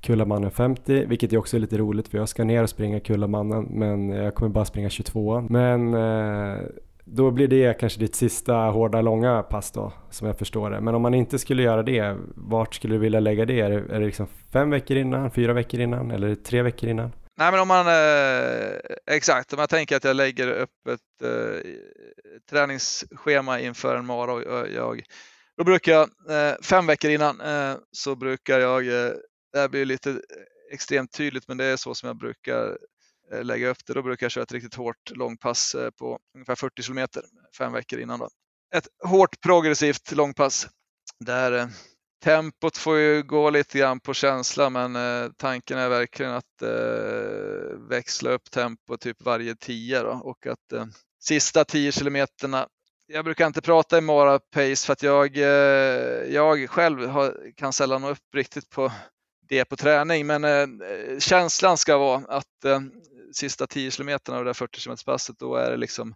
Kullamannen 50, vilket ju också är lite roligt för jag ska ner och springa Kullamannen men jag kommer bara springa 22 Men eh, då blir det kanske ditt sista hårda långa pass då, som jag förstår det. Men om man inte skulle göra det, vart skulle du vilja lägga det? Är det, är det liksom fem veckor innan, fyra veckor innan eller tre veckor innan? Nej, men om man eh, exakt, om jag tänker att jag lägger upp ett eh, träningsschema inför en mara och eh, jag, då brukar jag eh, fem veckor innan eh, så brukar jag, eh, det här blir lite extremt tydligt, men det är så som jag brukar eh, lägga upp det. Då brukar jag köra ett riktigt hårt långpass eh, på ungefär 40 kilometer fem veckor innan. Då. Ett hårt progressivt långpass där eh, Tempot får ju gå lite grann på känsla men eh, tanken är verkligen att eh, växla upp tempo typ varje tia då, och att eh, sista 10 kilometerna. Jag brukar inte prata i Mara Pace för att jag, eh, jag själv har, kan sällan nå upp riktigt på det på träning. Men eh, känslan ska vara att eh, sista 10 kilometerna av det där 40 km passet då är det liksom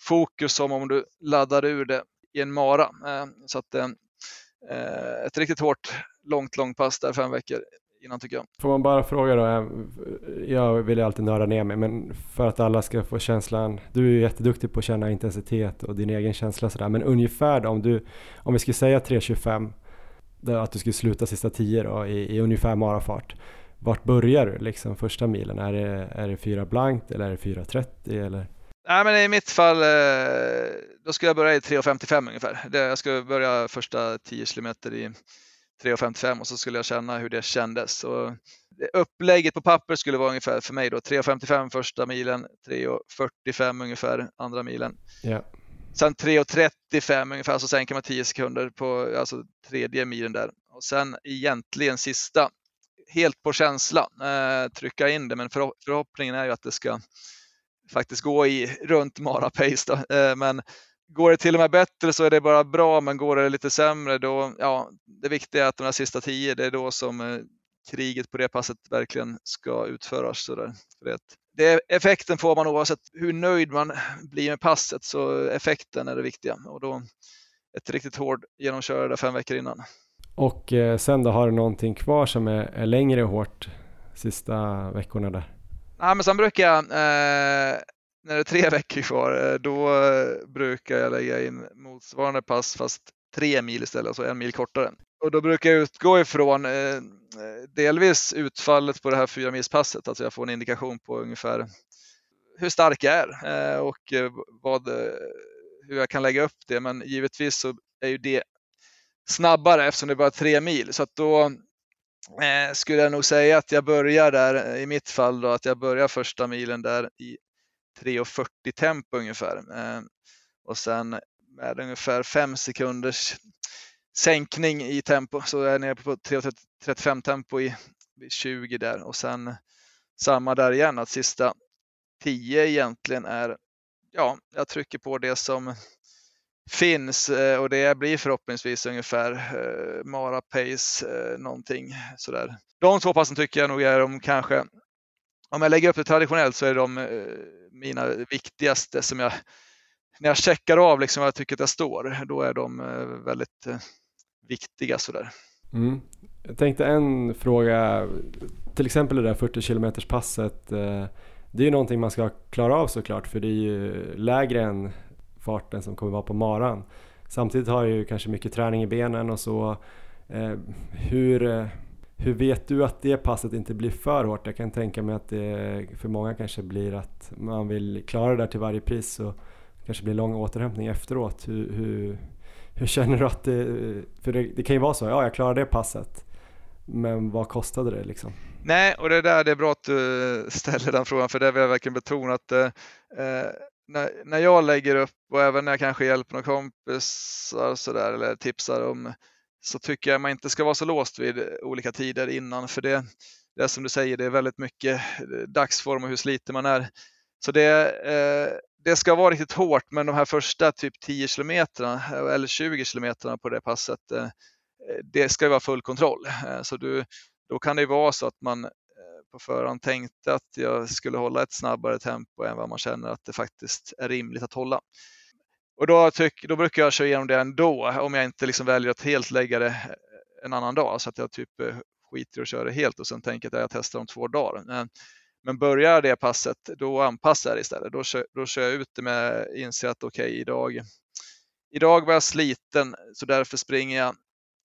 fokus som om du laddar ur det i en mara. Eh, så att eh, Eh, ett riktigt hårt, långt, långt pass där fem veckor innan tycker jag. Får man bara fråga då, eh, jag vill ju alltid nörda ner mig, men för att alla ska få känslan, du är ju jätteduktig på att känna intensitet och din egen känsla sådär, men ungefär då, om du, om vi skulle säga 3.25, att du skulle sluta sista 10 då i, i ungefär marafart, vart börjar du liksom första milen? Är det, är det 4 blankt eller är det 4.30 eller? Nej, men i mitt fall, eh, då ska jag börja i 3.55 ungefär. Jag ska börja första 10 kilometer i 3.55 och så skulle jag känna hur det kändes. Och upplägget på papper skulle vara ungefär för mig då 3.55 första milen, 3.45 ungefär andra milen. Yeah. Sen 3.35 ungefär, så sänker man 10 sekunder på alltså tredje milen där. Och sen egentligen sista, helt på känsla, eh, trycka in det. Men förhopp förhoppningen är ju att det ska faktiskt gå i runt Mara Pace. Eh, men Går det till och med bättre så är det bara bra, men går det lite sämre då, ja, det viktiga är att de här sista tio, det är då som eh, kriget på det passet verkligen ska utföras. Så där. Det, det, effekten får man oavsett hur nöjd man blir med passet, så effekten är det viktiga. Och då ett riktigt hård genomkörare fem veckor innan. Och eh, sen då har du någonting kvar som är, är längre hårt sista veckorna där? Nej, men sen brukar jag eh, när det är tre veckor kvar, eh, då eh, brukar jag lägga in motsvarande pass fast tre mil istället, alltså en mil kortare. Och då brukar jag utgå ifrån eh, eh delvis utfallet på det här fyra milspasset, alltså jag får en indikation på ungefär hur stark jag är eh, och vad, hur jag kan lägga upp det. Men givetvis så är ju det snabbare eftersom det är bara tre mil. Så att då eh, skulle jag nog säga att jag börjar där, eh, i mitt fall då, att jag börjar första milen där i 3.40 tempo ungefär. Eh, och sen med ungefär 5 sekunders sänkning i tempo så är jag nere på 3.35 tempo i 20 där och sen samma där igen att sista 10 egentligen är, ja, jag trycker på det som finns eh, och det blir förhoppningsvis ungefär eh, Mara Pace eh, någonting sådär. De två passen tycker jag nog är de kanske om jag lägger upp det traditionellt så är de mina viktigaste som jag, när jag checkar av liksom vad jag tycker att jag står, då är de väldigt viktiga sådär. Mm. Jag tänkte en fråga, till exempel det där 40 km passet. Det är ju någonting man ska klara av såklart för det är ju lägre än farten som kommer vara på maran. Samtidigt har jag ju kanske mycket träning i benen och så. Eh, hur, eh, hur vet du att det passet inte blir för hårt? Jag kan tänka mig att det för många kanske blir att man vill klara det där till varje pris och kanske blir lång återhämtning efteråt. Hur, hur, hur känner du att det, eh, för det, det, kan ju vara så, ja jag klarade det passet, men vad kostade det liksom? Nej, och det där det är bra att du ställer den frågan, för det vill jag verkligen betona att eh, när, när jag lägger upp och även när jag kanske hjälper några kompisar sådär, eller tipsar om så tycker jag man inte ska vara så låst vid olika tider innan för det, det är som du säger, det är väldigt mycket eh, dagsform och hur sliten man är. Så det, eh, det ska vara riktigt hårt men de här första typ 10 kilometrarna eh, eller 20 kilometrarna på det passet, eh, det ska vara full kontroll. Eh, så du, då kan det vara så att man på förhand tänkte att jag skulle hålla ett snabbare tempo än vad man känner att det faktiskt är rimligt att hålla. Och då, tyck, då brukar jag köra igenom det ändå om jag inte liksom väljer att helt lägga det eh, en annan dag så att jag typ eh, skiter och kör det helt och sen tänker att jag testar om två dagar. Men, men börjar det passet då anpassar jag det istället. Då kör, då kör jag ut det med inser att okej okay, idag, idag var jag sliten så därför springer jag.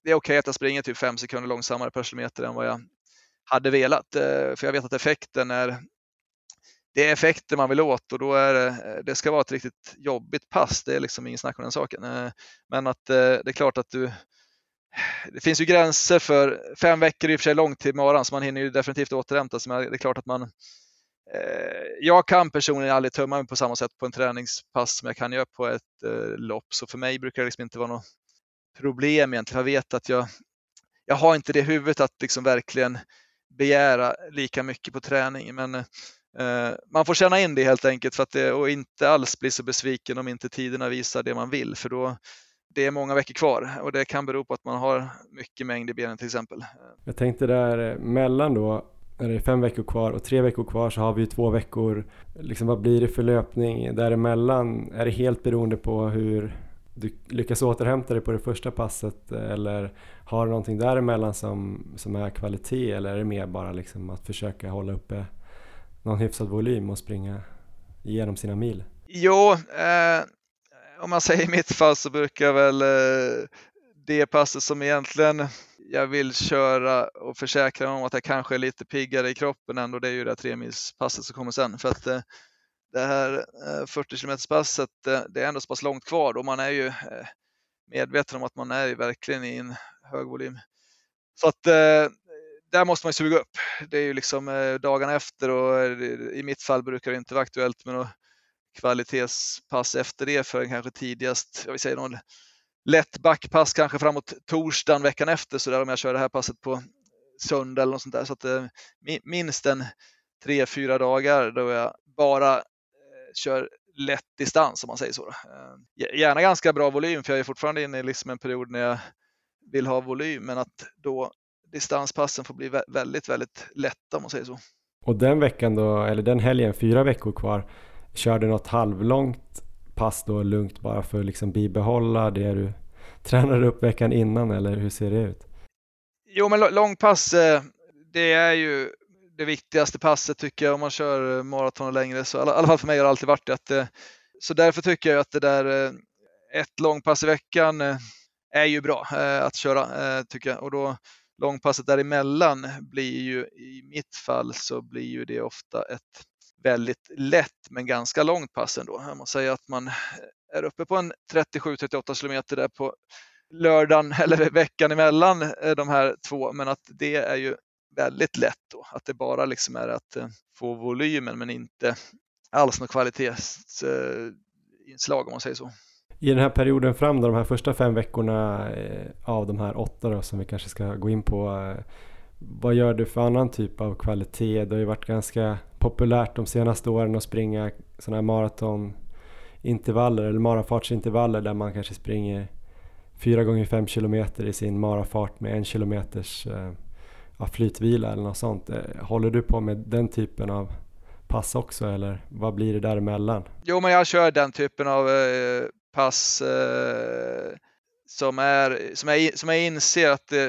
Det är okej okay att jag springer typ fem sekunder långsammare per kilometer än vad jag hade velat. Eh, för jag vet att effekten är det är effekter man vill åt och då är det, eh, det ska vara ett riktigt jobbigt pass. Det är liksom ingen snack om den saken. Eh, men att det är klart att du det finns ju gränser för fem veckor är i och för sig långt till maran så man hinner ju definitivt återhämta sig. Men det är klart att man jag kan personligen aldrig tömma mig på samma sätt på en träningspass som jag kan göra på ett lopp. Så för mig brukar det liksom inte vara något problem egentligen. Jag vet att jag, jag har inte det huvudet att liksom verkligen begära lika mycket på träning. Men eh, man får känna in det helt enkelt för att det, och inte alls bli så besviken om inte tiderna visar det man vill för då det är många veckor kvar och det kan bero på att man har mycket mängd i benen till exempel. Jag tänkte där eh, mellan då när det är fem veckor kvar och tre veckor kvar så har vi ju två veckor. Liksom vad blir det för löpning däremellan? Är det helt beroende på hur du lyckas återhämta dig på det första passet eller har du någonting däremellan som, som är kvalitet eller är det mer bara liksom att försöka hålla uppe någon hyfsad volym och springa igenom sina mil? Jo, eh, om man säger i mitt fall så brukar väl eh, det passet som egentligen jag vill köra och försäkra mig om att jag kanske är lite piggare i kroppen ändå, det är ju det här tremilspasset som kommer sen. För att eh, det här eh, 40 km passet, det är ändå så pass långt kvar och man är ju eh, medveten om att man är verkligen i en hög volym. Så att eh, där måste man suga upp. Det är ju liksom dagarna efter och i mitt fall brukar det inte vara aktuellt med något kvalitetspass efter det förrän kanske tidigast, jag vill säga någon lätt backpass kanske framåt torsdagen veckan efter så där om jag kör det här passet på söndag eller något sånt där. Så att minst en tre, fyra dagar då jag bara kör lätt distans om man säger så. Eh, gärna ganska bra volym för jag är fortfarande inne i liksom en period när jag vill ha volym men att då distanspassen får bli väldigt, väldigt lätta om man säger så. Och den veckan då, eller den helgen, fyra veckor kvar, körde något halvlångt pass då lugnt bara för att liksom bibehålla det du tränade upp veckan innan eller hur ser det ut? Jo men långpass eh, det är ju det viktigaste passet tycker jag om man kör eh, maraton och längre. Så i alla fall för mig har det alltid varit det. Att, eh, så därför tycker jag att det där eh, ett långpass i veckan eh, är ju bra eh, att köra tycker jag. Och då långpasset däremellan blir ju i mitt fall så blir ju det ofta ett väldigt lätt men ganska långt pass ändå. Jag måste säga att man är uppe på en 37-38 kilometer där på lördagen eller veckan emellan de här två men att det är ju väldigt lätt då. Att det bara liksom är att eh, få volymen men inte alls något kvalitetsinslag om man säger så. I den här perioden fram då, de här första fem veckorna eh, av de här åtta då, som vi kanske ska gå in på. Eh, vad gör du för annan typ av kvalitet? Det har ju varit ganska populärt de senaste åren att springa sådana här maratonintervaller eller marafartsintervaller där man kanske springer fyra gånger fem kilometer i sin marafart med en kilometers ja, flytvila eller något sånt. Eh, håller du på med den typen av pass också eller vad blir det däremellan? Jo, men jag kör den typen av eh, pass eh, som, är, som, jag, som jag inser att eh,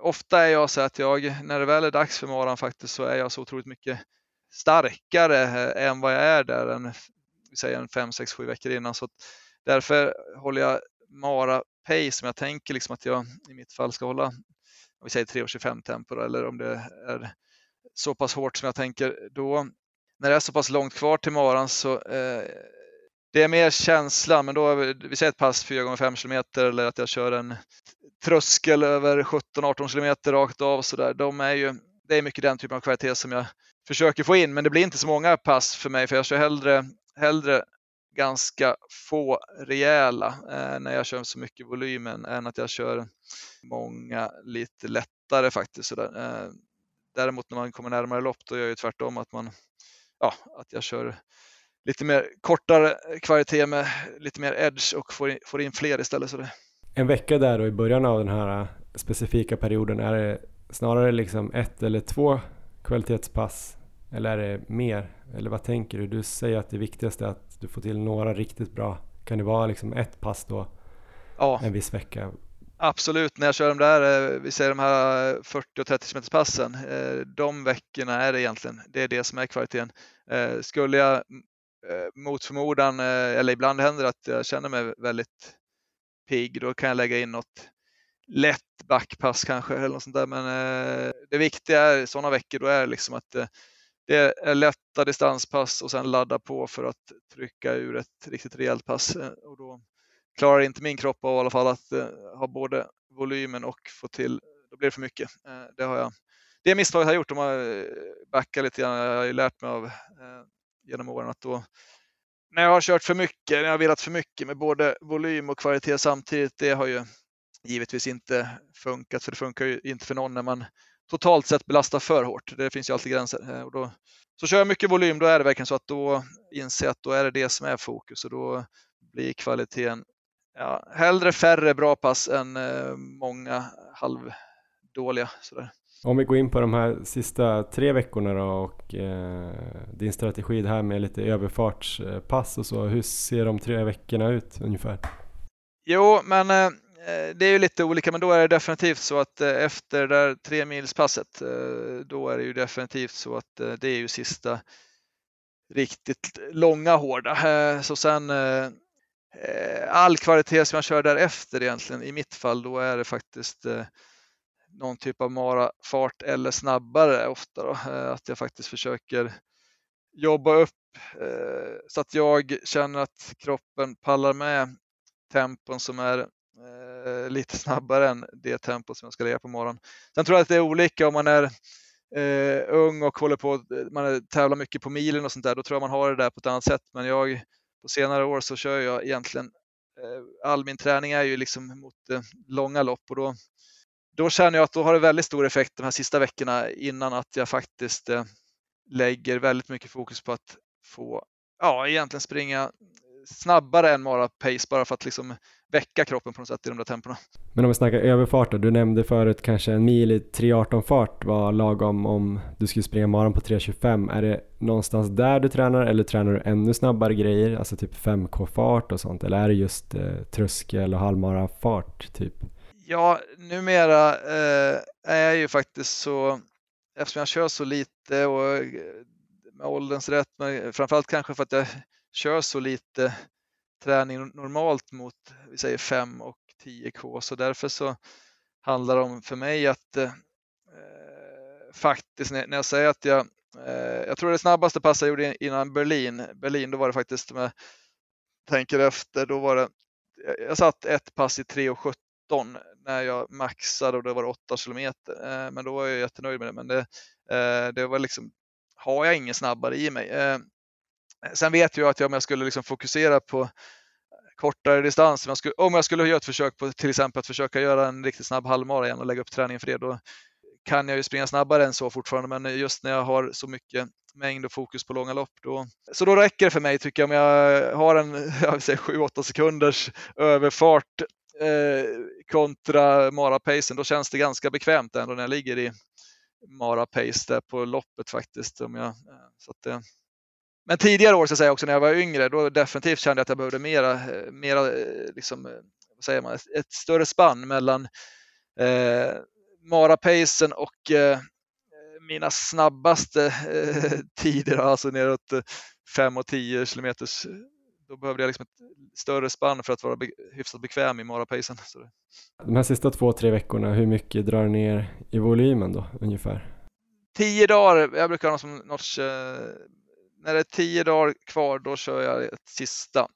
ofta är jag så att jag, när det väl är dags för maran faktiskt, så är jag så otroligt mycket starkare eh, än vad jag är där en, säger en 5, 6, 7 veckor innan. Så därför håller jag Mara Pace som jag tänker liksom att jag i mitt fall ska hålla, vi säger 3.25 tempo då, eller om det är så pass hårt som jag tänker då. När det är så pass långt kvar till maran så eh, det är mer känsla, men då, vi säger ett pass 4 gånger 5 km eller att jag kör en tröskel över 17-18 km rakt av så där. De är ju, det är mycket den typen av kvalitet som jag försöker få in, men det blir inte så många pass för mig för jag kör hellre, hellre ganska få rejäla eh, när jag kör så mycket volym än att jag kör många lite lättare faktiskt. Så Eh, däremot när man kommer närmare lopp då gör jag tvärtom att man ja, att jag kör lite mer kortare kvalitet med lite mer edge och får in, får in fler istället. Så det. En vecka där och i början av den här specifika perioden, är det snarare liksom ett eller två kvalitetspass eller är det mer? Eller vad tänker du? Du säger att det viktigaste är att du får till några riktigt bra. Kan det vara liksom ett pass då? Ja. En viss vecka? Absolut, när jag kör de där, eh, vi säger de här 40 och 30 meters passen, eh, de veckorna är det egentligen, det är det som är kvaliteten. Eh, skulle jag mm, mot förmodan, eller ibland händer det att jag känner mig väldigt pigg, då kan jag lägga in något lätt backpass kanske eller något sånt där. Men det viktiga är sådana veckor, då är det liksom att det är lätta distanspass och sen ladda på för att trycka ur ett riktigt rejält pass. Och då klarar inte min kropp av i alla fall att eh, ha både volymen och få till, då blir det för mycket. Eh, det har jag det misstaget jag har gjort om jag eh, backar lite grann, jag har ju lärt mig av genom åren att då när jag har kört för mycket, när jag har velat för mycket med både volym och kvalitet samtidigt, det har ju givetvis inte funkat, för det funkar ju inte för någon när man totalt sett belastar för hårt. Det finns ju alltid gränser. Och då, så kör jag mycket volym, då är det verkligen så att då inser jag att då är det det som är fokus och då blir kvaliteten ja, hellre färre bra pass än eh, många halvdåliga. Sådär. Om vi går in på de här sista tre veckorna då och eh, din strategi det här med lite överfartspass och så. Hur ser de tre veckorna ut ungefär? Jo, men eh, det är ju lite olika, men då är det definitivt så att eh, efter det där tre milspasset, eh, då är det ju definitivt så att eh, det är ju sista riktigt långa hårda. Eh, så sen Eh, all kvalitet som jag kör därefter egentligen, i mitt fall, då är det faktiskt eh, någon typ av marafart eller snabbare ofta. Då. Eh, att jag faktiskt försöker jobba upp så att jag känner att kroppen pallar med tempon som är lite snabbare än det tempo som jag ska lägga på morgonen. Sen tror jag att det är olika om man är ung och håller på, man tävlar mycket på milen och sånt där, då tror jag man har det där på ett annat sätt. Men jag på senare år så kör jag egentligen eh, all min träning är ju liksom mot eh, långa lopp och då då känner jag att då har det väldigt stor effekt de här sista veckorna innan att jag faktiskt eh, lägger väldigt mycket fokus på att få, ja egentligen springa snabbare än Mara Pace bara för att liksom väcka kroppen på något sätt i de där tempona. Men om vi snackar överfart då, du nämnde förut kanske en mil i 3.18 fart var lagom om du skulle springa maran på 3.25. Är det någonstans där du tränar eller tränar du ännu snabbare grejer, alltså typ 5k fart och sånt eller är det just eh, tröskel och halvmara fart typ? Ja, numera eh, är jag ju faktiskt så, eftersom jag kör så lite och eh, med ålderns rätt, men framförallt kanske för att jag kör så lite träning normalt mot vi säger 5 och 10K, så därför så handlar det om för mig att eh, eh faktiskt när jag säger att jag, eh, jag tror det snabbaste passet jag gjorde innan Berlin, Berlin då var det faktiskt om jag tänker efter, då var det, jag satt ett pass i 3.17 när jag maxade och det var 8 kilometer. Eh, men då var jag jättenöjd med det. Men det, eh, det var liksom, har jag ingen snabbare i mig. Eh, Sen vet jag att jag, om jag skulle liksom fokusera på kortare distans, om jag, skulle, om jag skulle göra ett försök på till exempel att försöka göra en riktigt snabb halvmara igen och lägga upp träningen för det, då kan jag ju springa snabbare än så fortfarande. Men just när jag har så mycket mängd och fokus på långa lopp. Då. Så då räcker det för mig tycker jag om jag har en 7-8 sekunders överfart eh, kontra Mara-pacen, då känns det ganska bekvämt ändå när jag ligger i Mara-pace där på loppet faktiskt. Om jag, eh, så att, det, men tidigare år, jag säga också när jag var yngre, då definitivt kände jag att jag behövde mera, eh, mera eh, liksom, vad säger man, ett, större spann mellan eh, Mara-pacen och eh, mina snabbaste eh, tider, alltså neråt 5 och 10 kilometers då behövde jag liksom ett större spann för att vara be hyfsat bekväm i marapacen. De här sista två, tre veckorna, hur mycket drar du ner i volymen då ungefär? Tio dagar, jag brukar ha som något, eh, när det är tio dagar kvar då kör jag ett sista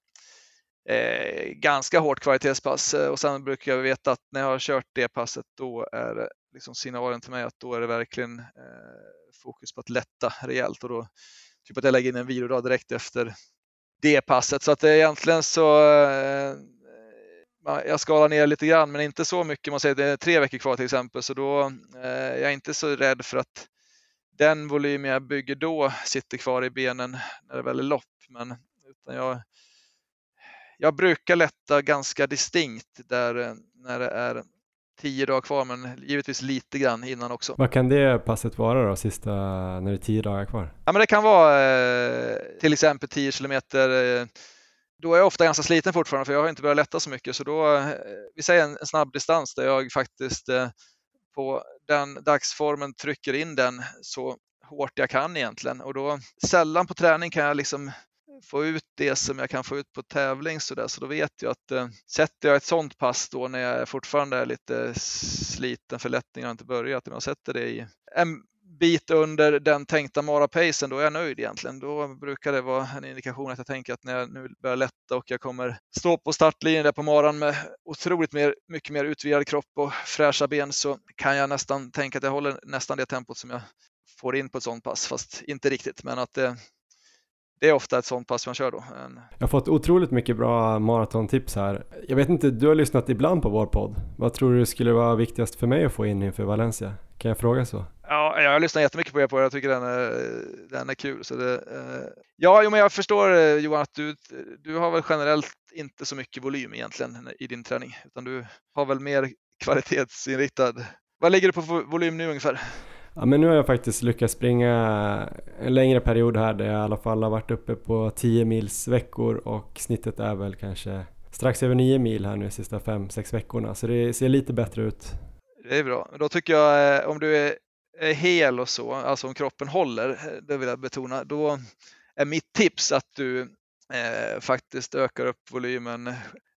eh, ganska hårt kvalitetspass eh, och sen brukar jag veta att när jag har kört det passet då är det liksom signalen till mig att då är det verkligen eh, fokus på att lätta rejält och då typ att jag lägger in en vilodag direkt efter det passet. Så att det egentligen så eh, jag skalar ner lite grann, men inte så mycket. Man säger att det är tre veckor kvar till exempel, så då eh, jag är inte så rädd för att den volym jag bygger då sitter kvar i benen när det väl är lopp. Men utan jag, jag brukar lätta ganska distinkt där eh, när det är tio dagar kvar, men givetvis lite grann innan också. Vad kan det passet vara då, sista när det är tio dagar kvar? Ja, men det kan vara eh, till exempel 10 kilometer. Eh, då är jag ofta ganska sliten fortfarande, för jag har inte börjat lätta så mycket, så då, eh, vi säger en, en snabb distans där jag faktiskt på den dagsformen trycker in den så hårt jag kan egentligen och då sällan på träning kan jag liksom få ut det som jag kan få ut på tävling så där. Så då vet jag att eh, sätter jag ett sånt pass då när jag fortfarande är lite sliten, för lättningen har inte börjat, om jag sätter det i en bit under den tänkta Mara-pacen, då är jag nöjd egentligen. Då brukar det vara en indikation att jag tänker att när jag nu börjar lätta och jag kommer stå på startlinjen där på maran med otroligt mer, mycket mer utvidgad kropp och fräscha ben så kan jag nästan tänka att jag håller nästan det tempot som jag får in på ett sånt pass, fast inte riktigt. Men att det, det är ofta ett sånt pass man kör då. Jag har fått otroligt mycket bra maratontips här. Jag vet inte, du har lyssnat ibland på vår podd. Vad tror du skulle vara viktigast för mig att få in inför Valencia? Kan jag fråga så? Ja, jag har lyssnat jättemycket på er på Jag tycker den är, den är kul. Så det, eh, ja, jo, men jag förstår eh, Johan att du, du har väl generellt inte så mycket volym egentligen i din träning, utan du har väl mer kvalitetsinriktad. Vad ligger du på volym nu ungefär? Ja men nu har jag faktiskt lyckats springa en längre period här där jag i alla fall har varit uppe på 10 mils veckor och snittet är väl kanske strax över 9 mil här nu de sista 5-6 veckorna så det ser lite bättre ut. Det är bra. Då tycker jag eh, om du är, är hel och så, alltså om kroppen håller, eh, det vill jag betona, då är mitt tips att du eh, faktiskt ökar upp volymen.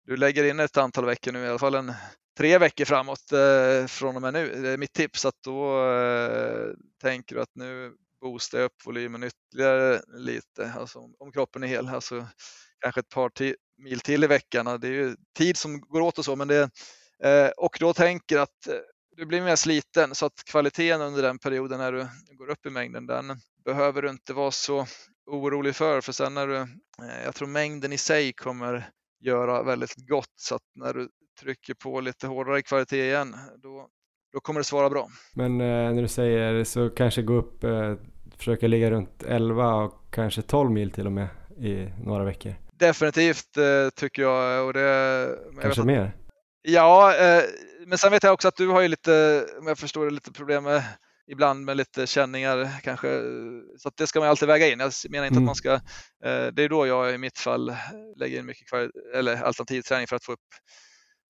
Du lägger in ett antal veckor nu, i alla fall en tre veckor framåt eh, från och med nu. Det är mitt tips att då eh, tänker du att nu boostar jag upp volymen ytterligare lite, alltså om, om kroppen är hel, alltså kanske ett par mil till i veckan. Det är ju tid som går åt och så, men det, eh, och då tänker att eh, du blir mer sliten så att kvaliteten under den perioden när du går upp i mängden, den behöver du inte vara så orolig för, för sen när du, eh, jag tror mängden i sig kommer göra väldigt gott så att när du trycker på lite hårdare kvalitet igen, då, då kommer det svara bra. Men eh, när du säger så kanske gå upp, eh, försöka ligga runt 11 och kanske 12 mil till och med i några veckor? Definitivt eh, tycker jag. Och det, kanske jag mer? Ja, eh, men sen vet jag också att du har ju lite, om jag förstår det, lite problem med ibland med lite känningar kanske. Så det ska man alltid väga in. Jag menar inte mm. att man ska, eh, det är då jag i mitt fall lägger in mycket kvar, eller alternativträning för att få upp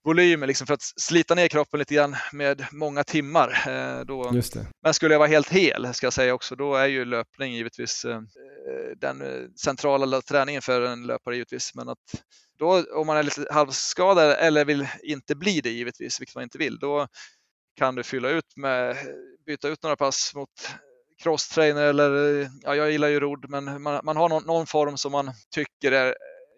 volymer liksom för att slita ner kroppen lite grann med många timmar. Eh, då. Just det. Men skulle jag vara helt hel, ska jag säga också, då är ju löpning givetvis eh, den centrala träningen för en löpare givetvis. Men att då, om man är lite halvskadad eller vill inte bli det givetvis, vilket man inte vill, då kan du fylla ut med, byta ut några pass mot crosstrainer eller, ja, jag gillar ju rodd, men man, man har någon, någon, form som man tycker är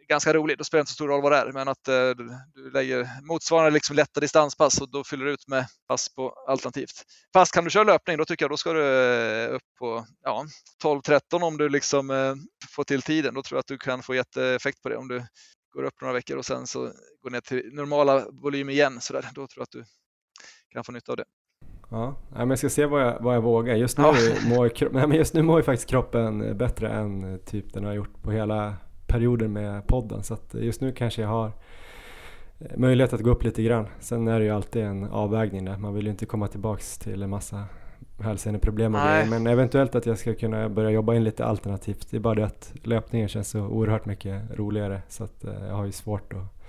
ganska rolig. Då spelar det inte så stor roll vad det är, men att eh, du lägger motsvarande liksom lätta distanspass och då fyller du ut med pass på alternativt. Fast kan du köra löpning, då tycker jag då ska du eh, upp på ja, 12-13 om du liksom eh, får till tiden. Då tror jag att du kan få jätteeffekt på det om du går upp några veckor och sen så går ner till normala volym igen. Så där. Då tror jag att du kan få nytta av det. Ja, men jag ska se vad jag, vad jag vågar. Just nu, ja. mår, just nu mår ju faktiskt kroppen bättre än typ den har gjort på hela perioden med podden. Så att just nu kanske jag har eh, möjlighet att gå upp lite grann. Sen är det ju alltid en avvägning där. Man vill ju inte komma tillbaks till en massa hälseneproblem och grejer. Men eventuellt att jag ska kunna börja jobba in lite alternativt. Det är bara det att löpningen känns så oerhört mycket roligare. Så att eh, jag har ju svårt att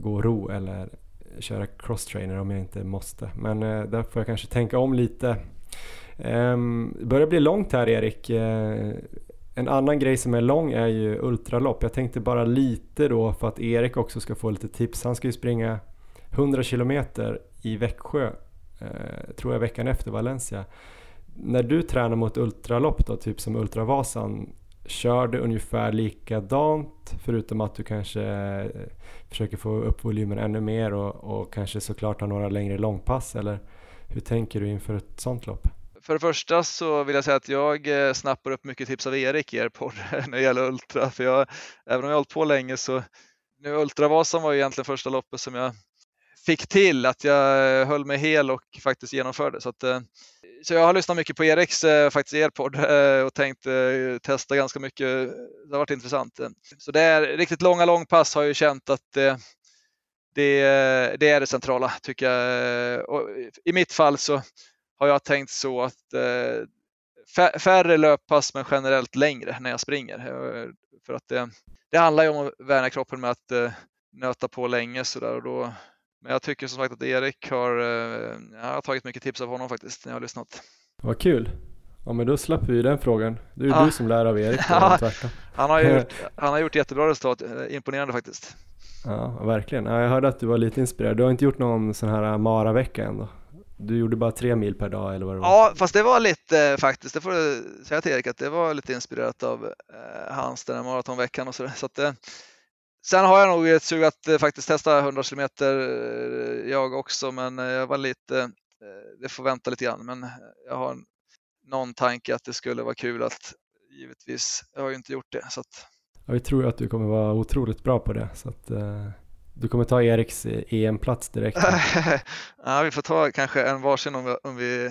gå och ro eller köra crosstrainer om jag inte måste. Men eh, där får jag kanske tänka om lite. Um, det börjar bli långt här Erik. En annan grej som är lång är ju ultralopp. Jag tänkte bara lite då för att Erik också ska få lite tips. Han ska ju springa 100 kilometer i Växjö, eh, tror jag veckan efter Valencia. När du tränar mot ultralopp då, typ som Ultravasan, kör du ungefär likadant förutom att du kanske eh, försöker få upp volymen ännu mer och, och kanske såklart har några längre långpass eller hur tänker du inför ett sånt lopp? För det första så vill jag säga att jag eh, snappar upp mycket tips av Erik i er podd när det gäller Ultra. För jag, även om jag har hållit på länge så nu Ultravasan var ju egentligen första loppet som jag fick till att jag höll mig hel och faktiskt genomförde. Så, att, eh, så jag har lyssnat mycket på Eriks eh, faktiskt er podd och tänkt testa ganska mycket. Det har varit intressant. Så det är riktigt långa långpass har jag ju känt att det, det, det är det centrala tycker jag. Och I mitt fall så har jag tänkt så att eh, färre löppass men generellt längre när jag springer. Eh, för att det, det handlar ju om att värna kroppen med att eh, nöta på länge sådär och då men jag tycker som sagt att Erik har, jag har tagit mycket tips av honom faktiskt när jag har lyssnat. Vad kul! Ja men då slapp vi den frågan. Det är ju ja. du som lär av Erik. Ja, han, har gjort, han har gjort jättebra resultat, imponerande faktiskt. Ja, verkligen. Ja, jag hörde att du var lite inspirerad. Du har inte gjort någon sån här Mara-vecka ändå? Du gjorde bara tre mil per dag eller vad det var? Ja, fast det var lite faktiskt, det får jag säga till Erik, att det var lite inspirerat av eh, hans den här maratonveckan och sådär. Så att, eh, sen har jag nog ett sug att eh, faktiskt testa 100 kilometer eh, jag också, men eh, jag var lite, eh, det får vänta lite grann, men jag har någon tanke att det skulle vara kul att givetvis. Jag har ju inte gjort det. Så att... ja, vi tror att du kommer vara otroligt bra på det. Så att, du kommer ta Eriks EM-plats direkt. ja, vi får ta kanske en varsin om vi, om vi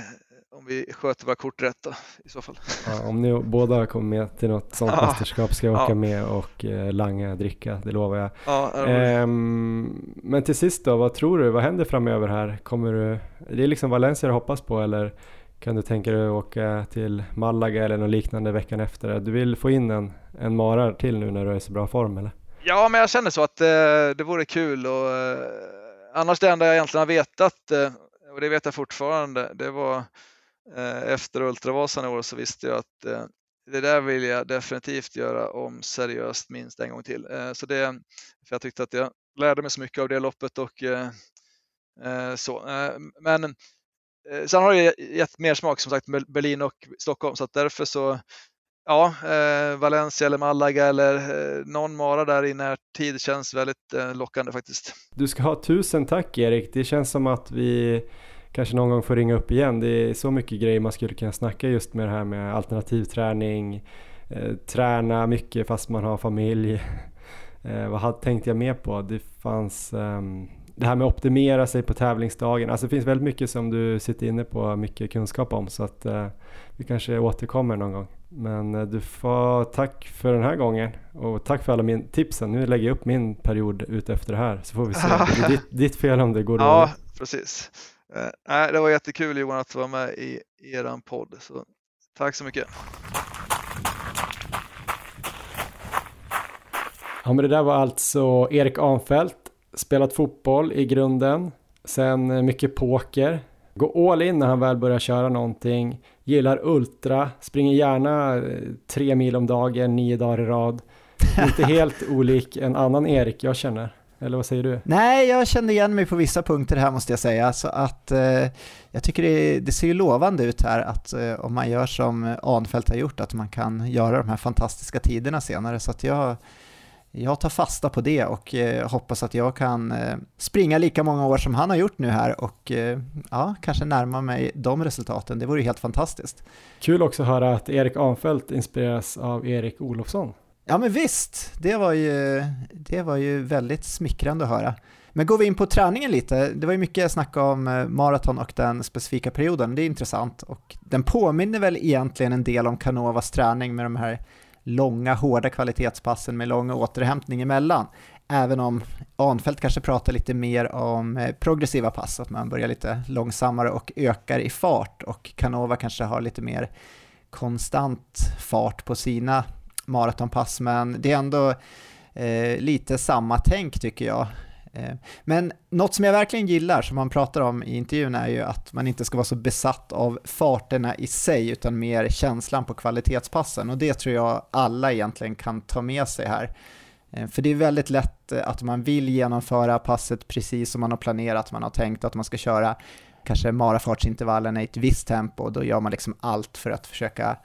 om vi sköter våra kort rätt då, i så fall. Ja, om ni båda kommer med till något sånt ja, mästerskap ska jag åka ja. med och eh, langa dricka, det lovar jag. Ja, ehm, men till sist då, vad tror du, vad händer framöver här? Kommer du, det är liksom Valencia du hoppas på eller kan du tänka dig att åka till Malaga eller något liknande veckan efter? Du vill få in en, en marar till nu när du är i så bra form eller? Ja, men jag känner så att eh, det vore kul och eh, annars det enda jag egentligen har vetat eh, och det vet jag fortfarande, det var Eh, efter Ultravasan i år så visste jag att eh, det där vill jag definitivt göra om seriöst minst en gång till. Eh, så det, för jag tyckte att jag lärde mig så mycket av det loppet och eh, eh, så. Eh, men sen har det gett mer smak som sagt Berlin och Stockholm så att därför så ja, eh, Valencia eller Malaga eller eh, någon mara där i närtid känns väldigt eh, lockande faktiskt. Du ska ha tusen tack Erik. Det känns som att vi kanske någon gång får ringa upp igen. Det är så mycket grejer man skulle kunna snacka just med det här med alternativträning, eh, träna mycket fast man har familj. Eh, vad tänkte jag mer på? Det fanns ehm, det här med att optimera sig på tävlingsdagen. Alltså det finns väldigt mycket som du sitter inne på mycket kunskap om så att vi kanske återkommer någon gång. Men uh, du får tack för den här gången och tack för alla min tipsen. Nu lägger jag upp min period ut efter det här så får vi se. Det är ditt, ditt fel om det går dåligt. Ja, precis. Eh, det var jättekul Johan att vara med i er podd. Så, tack så mycket. Ja, men det där var alltså Erik Anfält, spelat fotboll i grunden, sen eh, mycket poker, gå all in när han väl börjar köra någonting, gillar ultra, springer gärna eh, tre mil om dagen, nio dagar i rad. Inte helt olik en annan Erik jag känner. Eller vad säger du? Nej, jag kände igen mig på vissa punkter här måste jag säga. Så att eh, jag tycker det, det, ser ju lovande ut här att eh, om man gör som Anfält har gjort, att man kan göra de här fantastiska tiderna senare. Så att jag, jag tar fasta på det och eh, hoppas att jag kan eh, springa lika många år som han har gjort nu här och eh, ja, kanske närma mig de resultaten. Det vore ju helt fantastiskt. Kul också att höra att Erik Anfält inspireras av Erik Olofsson. Ja men visst, det var ju, det var ju väldigt smickrande att höra. Men går vi in på träningen lite, det var ju mycket snack om eh, maraton och den specifika perioden, det är intressant och den påminner väl egentligen en del om Canovas träning med de här långa hårda kvalitetspassen med lång återhämtning emellan. Även om Anfält kanske pratar lite mer om eh, progressiva pass, att man börjar lite långsammare och ökar i fart och Canova kanske har lite mer konstant fart på sina maratonpass, men det är ändå eh, lite samma tänk tycker jag. Eh, men något som jag verkligen gillar, som man pratar om i intervjun, är ju att man inte ska vara så besatt av farterna i sig, utan mer känslan på kvalitetspassen. Och det tror jag alla egentligen kan ta med sig här. Eh, för det är väldigt lätt eh, att man vill genomföra passet precis som man har planerat, man har tänkt att man ska köra kanske marafartsintervallen i ett visst tempo, och då gör man liksom allt för att försöka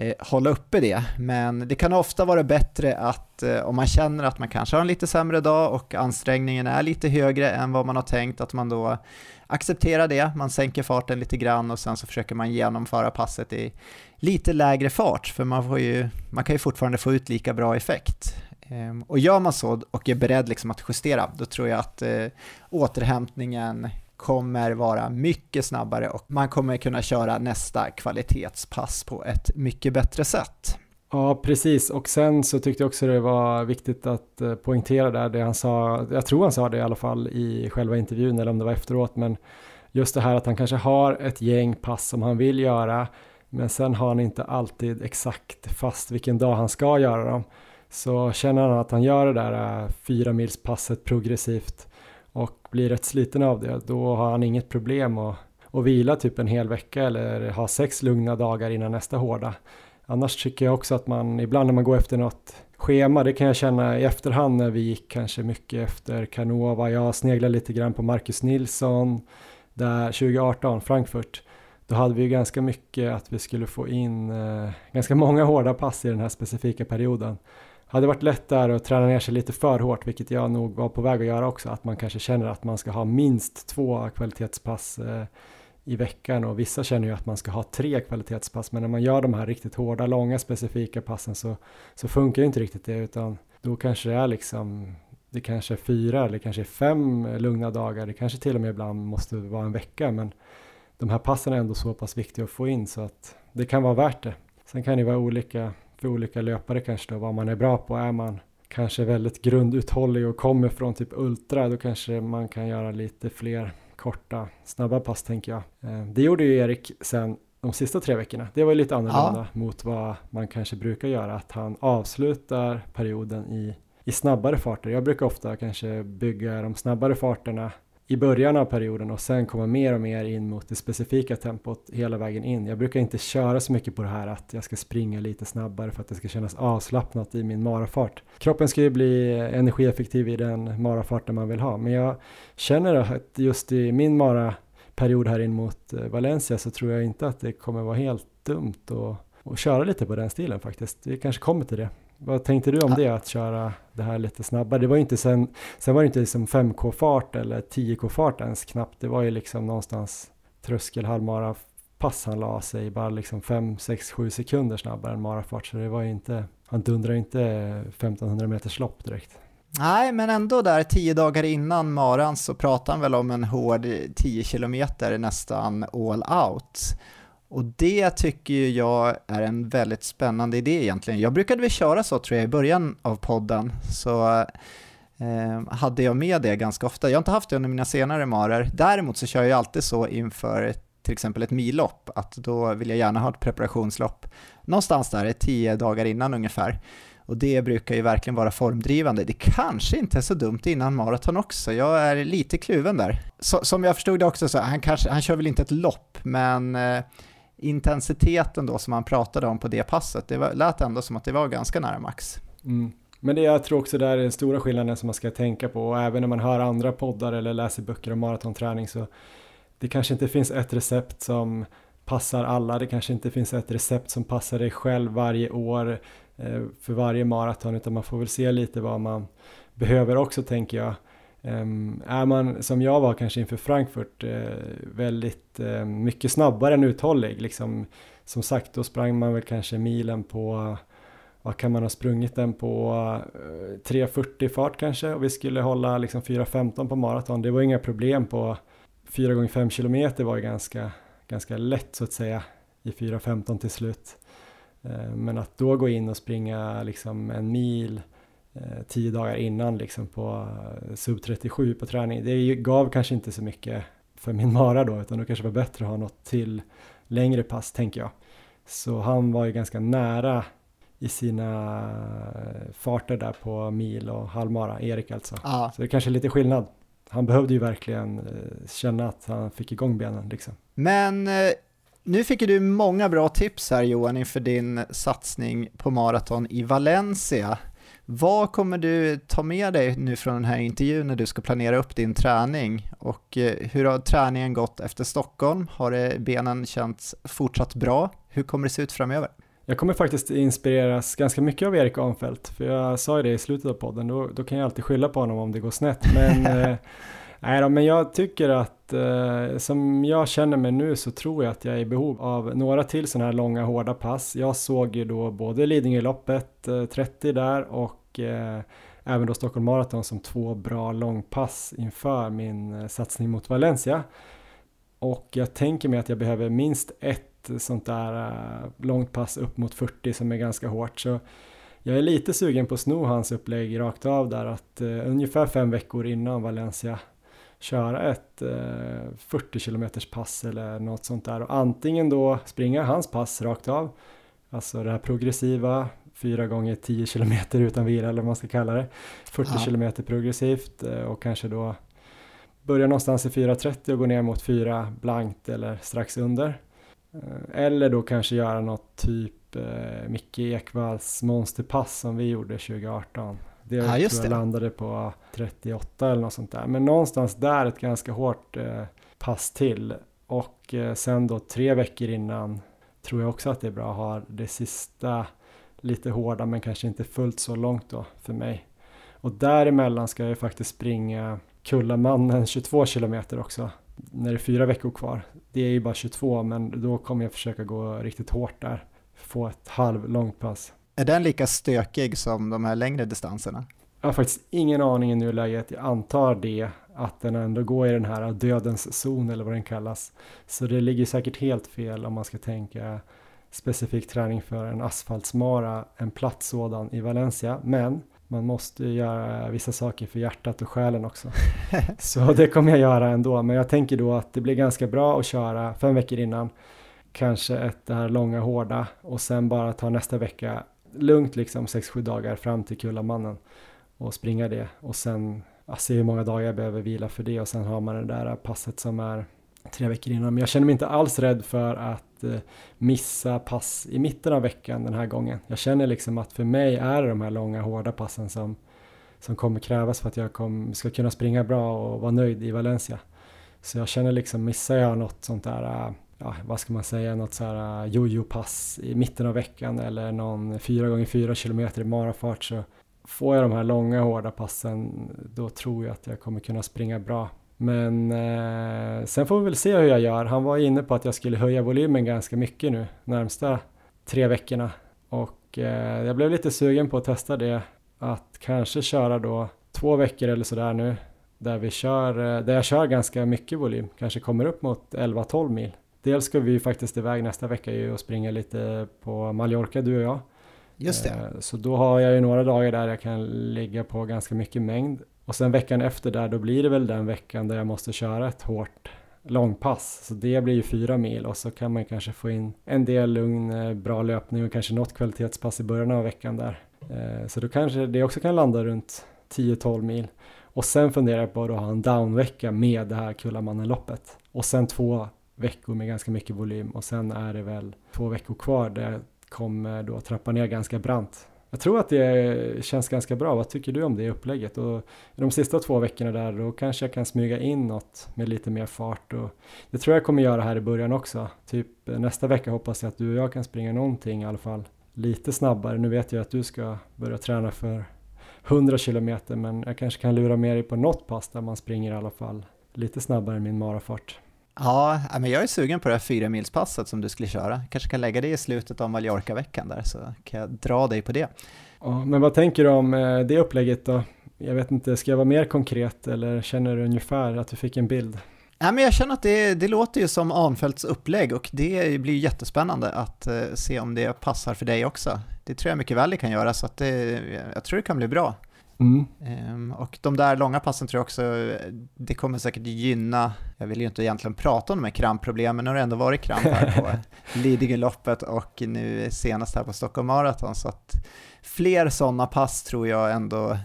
eh, hålla uppe det. Men det kan ofta vara bättre att eh, om man känner att man kanske har en lite sämre dag och ansträngningen är lite högre än vad man har tänkt, att man då accepterar det, man sänker farten lite grann och sen så försöker man genomföra passet i lite lägre fart, för man, får ju, man kan ju fortfarande få ut lika bra effekt. Ehm, och gör man så och är beredd liksom att justera, då tror jag att eh, återhämtningen kommer vara mycket snabbare och man kommer kunna köra nästa kvalitetspass på ett mycket bättre sätt. Ja, precis. Och sen så tyckte jag också det var viktigt att eh, poängtera där det han sa, jag tror han sa det i alla fall i själva intervjun eller om det var efteråt, men just det här att han kanske har ett gäng pass som han vill göra, men sen har han inte alltid exakt fast vilken dag han ska göra dem. Så känner han att han gör det där eh, fyra mils passet progressivt och blir rätt sliten av det, då har han inget problem att, att vila typ en hel vecka eller ha sex lugna dagar innan nästa hårda. Annars tycker jag också att man ibland när man går efter något schema, det kan jag känna i efterhand när vi gick kanske mycket efter Canova. Jag sneglar lite grann på Marcus Nilsson där 2018, Frankfurt. Då hade vi ju ganska mycket att vi skulle få in eh, ganska många hårda pass i den här specifika perioden hade varit lättare att träna ner sig lite för hårt, vilket jag nog var på väg att göra också, att man kanske känner att man ska ha minst två kvalitetspass eh, i veckan och vissa känner ju att man ska ha tre kvalitetspass men när man gör de här riktigt hårda, långa, specifika passen så, så funkar ju inte riktigt det utan då kanske det är liksom det kanske är fyra eller kanske är fem lugna dagar, det kanske till och med ibland måste vara en vecka men de här passen är ändå så pass viktiga att få in så att det kan vara värt det. Sen kan det vara olika för olika löpare kanske då vad man är bra på. Är man kanske väldigt grunduthållig och kommer från typ ultra då kanske man kan göra lite fler korta snabba pass tänker jag. Eh, det gjorde ju Erik sen de sista tre veckorna. Det var ju lite annorlunda ja. mot vad man kanske brukar göra. Att han avslutar perioden i, i snabbare farter. Jag brukar ofta kanske bygga de snabbare farterna i början av perioden och sen komma mer och mer in mot det specifika tempot hela vägen in. Jag brukar inte köra så mycket på det här att jag ska springa lite snabbare för att det ska kännas avslappnat i min marafart. Kroppen ska ju bli energieffektiv i den marafarten man vill ha, men jag känner att just i min maraperiod här in mot eh, Valencia så tror jag inte att det kommer vara helt dumt att, att köra lite på den stilen faktiskt. Vi kanske kommer till det. Vad tänkte du om det, att köra det här lite snabbare? Det var ju inte sen, sen var det inte liksom 5K-fart eller 10K-fart ens knappt. Det var ju liksom någonstans tröskel, halvmara pass han la sig bara liksom 5, 6, 7 sekunder snabbare än marafart. Så det var ju inte, han dundrade inte 1500 meters lopp direkt. Nej, men ändå där tio dagar innan maran så pratade han väl om en hård 10 kilometer nästan all out. Och det tycker jag är en väldigt spännande idé egentligen. Jag brukade väl köra så tror jag i början av podden, så eh, hade jag med det ganska ofta. Jag har inte haft det under mina senare marer. Däremot så kör jag alltid så inför till exempel ett millopp, att då vill jag gärna ha ett preparationslopp någonstans där, tio dagar innan ungefär. Och det brukar ju verkligen vara formdrivande. Det kanske inte är så dumt innan maraton också, jag är lite kluven där. Så, som jag förstod det också så, han, kanske, han kör väl inte ett lopp, men eh, intensiteten då som han pratade om på det passet, det var, lät ändå som att det var ganska nära max. Mm. Men det jag tror också där är den stora skillnaden som man ska tänka på och även när man hör andra poddar eller läser böcker om maratonträning så det kanske inte finns ett recept som passar alla, det kanske inte finns ett recept som passar dig själv varje år eh, för varje maraton utan man får väl se lite vad man behöver också tänker jag. Um, är man som jag var kanske inför Frankfurt uh, väldigt uh, mycket snabbare än uthållig, liksom, som sagt då sprang man väl kanske milen på, vad kan man ha sprungit den på, eh, uh, 3.40 fart kanske och vi skulle hålla liksom 4.15 på maraton. Det var inga problem på 4 gånger 5 kilometer var ju ganska, ganska lätt så att säga i 4.15 till slut. Men att då gå in och springa liksom en mil tio dagar innan liksom på eh, sub 37 på träning. Det gav kanske inte så mycket för min mara då utan det kanske var bättre att ha något till längre pass tänker jag. Så han var ju ganska nära i sina eh, farter där på mil och halvmara, Erik alltså. Ja. Så det är kanske är lite skillnad. Han behövde ju verkligen känna att han fick igång benen liksom. Men nu fick du många bra tips här Johan inför din satsning på maraton i Valencia. Vad kommer du ta med dig nu från den här intervjun när du ska planera upp din träning? Och eh, hur har träningen gått efter Stockholm? Har benen känts fortsatt bra? Hur kommer det se ut framöver? Jag kommer faktiskt inspireras ganska mycket av Erik Arnfeldt, för jag sa ju det i slutet av podden, då, då kan jag alltid skylla på honom om det går snett. Men, eh, nej då, men jag tycker att eh, som jag känner mig nu så tror jag att jag är i behov av några till sådana här långa hårda pass. Jag såg ju då både Lidingöloppet eh, 30 där och och eh, även då Stockholm Marathon som två bra långpass inför min eh, satsning mot Valencia. Och jag tänker mig att jag behöver minst ett sånt där eh, långt pass upp mot 40 som är ganska hårt. Så jag är lite sugen på att sno hans upplägg rakt av där att eh, ungefär fem veckor innan Valencia köra ett eh, 40 km pass eller något sånt där och antingen då springa hans pass rakt av, alltså det här progressiva 4 gånger 10 km utan vila eller vad man ska kalla det. 40 ja. km progressivt eh, och kanske då börja någonstans i 4.30 och gå ner mot 4 blankt eller strax under. Eh, eller då kanske göra något typ eh, Micke Ekvalls monsterpass som vi gjorde 2018. Det ja, tror jag det. landade på 38 eller något sånt där. Men någonstans där ett ganska hårt eh, pass till. Och eh, sen då tre veckor innan tror jag också att det är bra att ha det sista lite hårda men kanske inte fullt så långt då för mig. Och däremellan ska jag faktiskt springa Kullamannen 22 kilometer också när det är fyra veckor kvar. Det är ju bara 22 men då kommer jag försöka gå riktigt hårt där. Få ett halv långpass. Är den lika stökig som de här längre distanserna? Jag har faktiskt ingen aning i nuläget. Jag antar det, att den ändå går i den här dödens zon eller vad den kallas. Så det ligger säkert helt fel om man ska tänka specifik träning för en asfaltsmara, en platt sådan i Valencia. Men man måste göra vissa saker för hjärtat och själen också. Så det kommer jag göra ändå. Men jag tänker då att det blir ganska bra att köra fem veckor innan. Kanske ett det här långa hårda och sen bara ta nästa vecka lugnt liksom 6-7 dagar fram till Kullamannen och springa det och sen ja, se hur många dagar jag behöver vila för det och sen har man det där passet som är tre veckor innan. Men jag känner mig inte alls rädd för att Eh, missa pass i mitten av veckan den här gången. Jag känner liksom att för mig är det de här långa hårda passen som, som kommer krävas för att jag kom, ska kunna springa bra och vara nöjd i Valencia. Så jag känner liksom, missar jag något sånt där, eh, ja, vad ska man säga, något så här eh, jojo-pass i mitten av veckan eller någon 4x4 km i marafart så får jag de här långa hårda passen då tror jag att jag kommer kunna springa bra men eh, sen får vi väl se hur jag gör. Han var inne på att jag skulle höja volymen ganska mycket nu närmsta tre veckorna. Och eh, jag blev lite sugen på att testa det. Att kanske köra då två veckor eller sådär nu. Där, vi kör, eh, där jag kör ganska mycket volym. Kanske kommer upp mot 11-12 mil. Dels ska vi ju faktiskt iväg nästa vecka ju och springa lite på Mallorca du och jag. Just det. Eh, så då har jag ju några dagar där jag kan ligga på ganska mycket mängd och sen veckan efter där, då blir det väl den veckan där jag måste köra ett hårt långpass. Så det blir ju fyra mil och så kan man kanske få in en del lugn, eh, bra löpning och kanske något kvalitetspass i början av veckan där. Eh, så då kanske det också kan landa runt 10-12 mil. Och sen funderar jag på att ha en downvecka med det här Kullamannen-loppet. Och sen två veckor med ganska mycket volym och sen är det väl två veckor kvar där jag kommer då trappa ner ganska brant jag tror att det känns ganska bra. Vad tycker du om det upplägget? Och de sista två veckorna där då kanske jag kan smyga in något med lite mer fart. Och det tror jag kommer göra här i början också. Typ eh, nästa vecka hoppas jag att du och jag kan springa någonting i alla fall lite snabbare. Nu vet jag att du ska börja träna för 100 kilometer men jag kanske kan lura med dig på något pass där man springer i alla fall lite snabbare än min marafart. Ja, men jag är sugen på det här fyra milspasset som du skulle köra. Kanske kan lägga det i slutet av Mallorca-veckan där så kan jag dra dig på det. Ja, men vad tänker du om eh, det upplägget då? Jag vet inte, ska jag vara mer konkret eller känner du ungefär att du fick en bild? Nej, men jag känner att det, det låter ju som Arnfeldts upplägg och det blir jättespännande att uh, se om det passar för dig också. Det tror jag mycket väl det kan göra så att det, jag tror det kan bli bra. Mm. Um, och de där långa passen tror jag också, det kommer säkert gynna, jag vill ju inte egentligen prata om de här krampproblemen, men nu har det ändå varit kramp här på Lidingöloppet och nu senast här på Stockholm Marathon, så att fler sådana pass tror jag ändå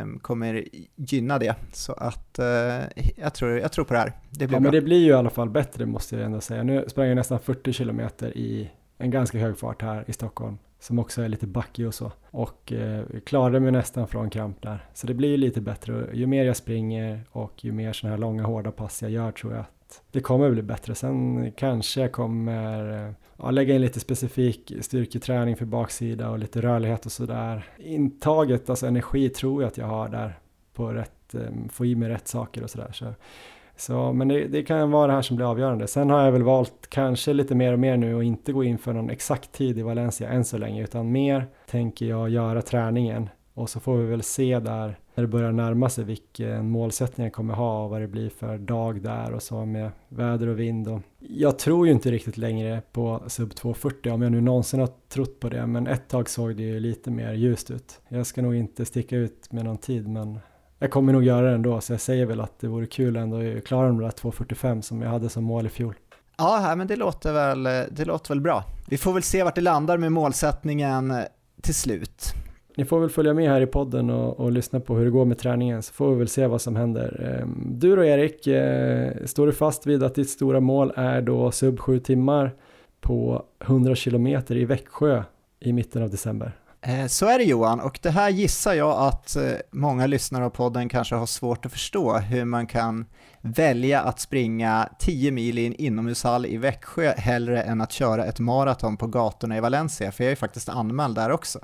um, kommer gynna det. Så att uh, jag, tror, jag tror på det här, det blir ja, bra. men det blir ju i alla fall bättre måste jag ändå säga. Nu sprang jag nästan 40 kilometer i en ganska hög fart här i Stockholm som också är lite backig och så. Och eh, klarade mig nästan från kramp där. Så det blir ju lite bättre. Ju mer jag springer och ju mer sådana här långa hårda pass jag gör tror jag att det kommer bli bättre. Sen kanske jag kommer eh, ja, lägga in lite specifik styrketräning för baksida och lite rörlighet och sådär. Intaget, alltså energi tror jag att jag har där på rätt, eh, få i mig rätt saker och sådär. Så så, men det, det, kan vara det här som blir avgörande. Sen har jag väl valt kanske lite mer och mer nu och inte gå in för någon exakt tid i Valencia än så länge, utan mer tänker jag göra träningen och så får vi väl se där när det börjar närma sig vilken målsättning jag kommer ha och vad det blir för dag där och så med väder och vind. Och jag tror ju inte riktigt längre på sub 240 om jag nu någonsin har trott på det, men ett tag såg det ju lite mer ljust ut. Jag ska nog inte sticka ut med någon tid, men jag kommer nog göra det ändå, så jag säger väl att det vore kul ändå att klara de där 2.45 som jag hade som mål i fjol. Ja, men det låter, väl, det låter väl bra. Vi får väl se vart det landar med målsättningen till slut. Ni får väl följa med här i podden och, och, lyssna på hur det går med träningen så får vi väl se vad som händer. Ehm, du då Erik, eh, står du fast vid att ditt stora mål är då sub 7 timmar på 100 kilometer i Växjö i mitten av december? Eh, så är det Johan, och det här gissar jag att eh, många lyssnare av podden kanske har svårt att förstå, hur man kan välja att springa 10 mil i en inomhushall i Växjö hellre än att köra ett maraton på gatorna i Valencia, för jag är faktiskt anmäld där också.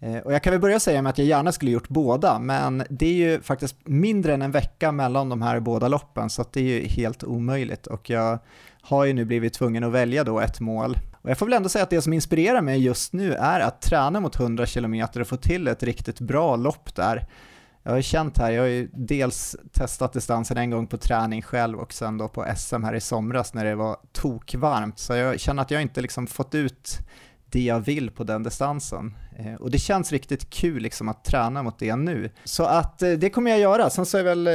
Eh, och jag kan väl börja säga med att jag gärna skulle gjort båda, men det är ju faktiskt mindre än en vecka mellan de här båda loppen, så det är ju helt omöjligt. Och jag har ju nu blivit tvungen att välja då ett mål. Och jag får väl ändå säga att det som inspirerar mig just nu är att träna mot 100 km och få till ett riktigt bra lopp där. Jag har ju känt här, jag har ju dels testat distansen en gång på träning själv och sen då på SM här i somras när det var tokvarmt, så jag känner att jag inte liksom fått ut det jag vill på den distansen. Eh, och det känns riktigt kul liksom att träna mot det nu. Så att eh, det kommer jag göra. Sen så är väl eh,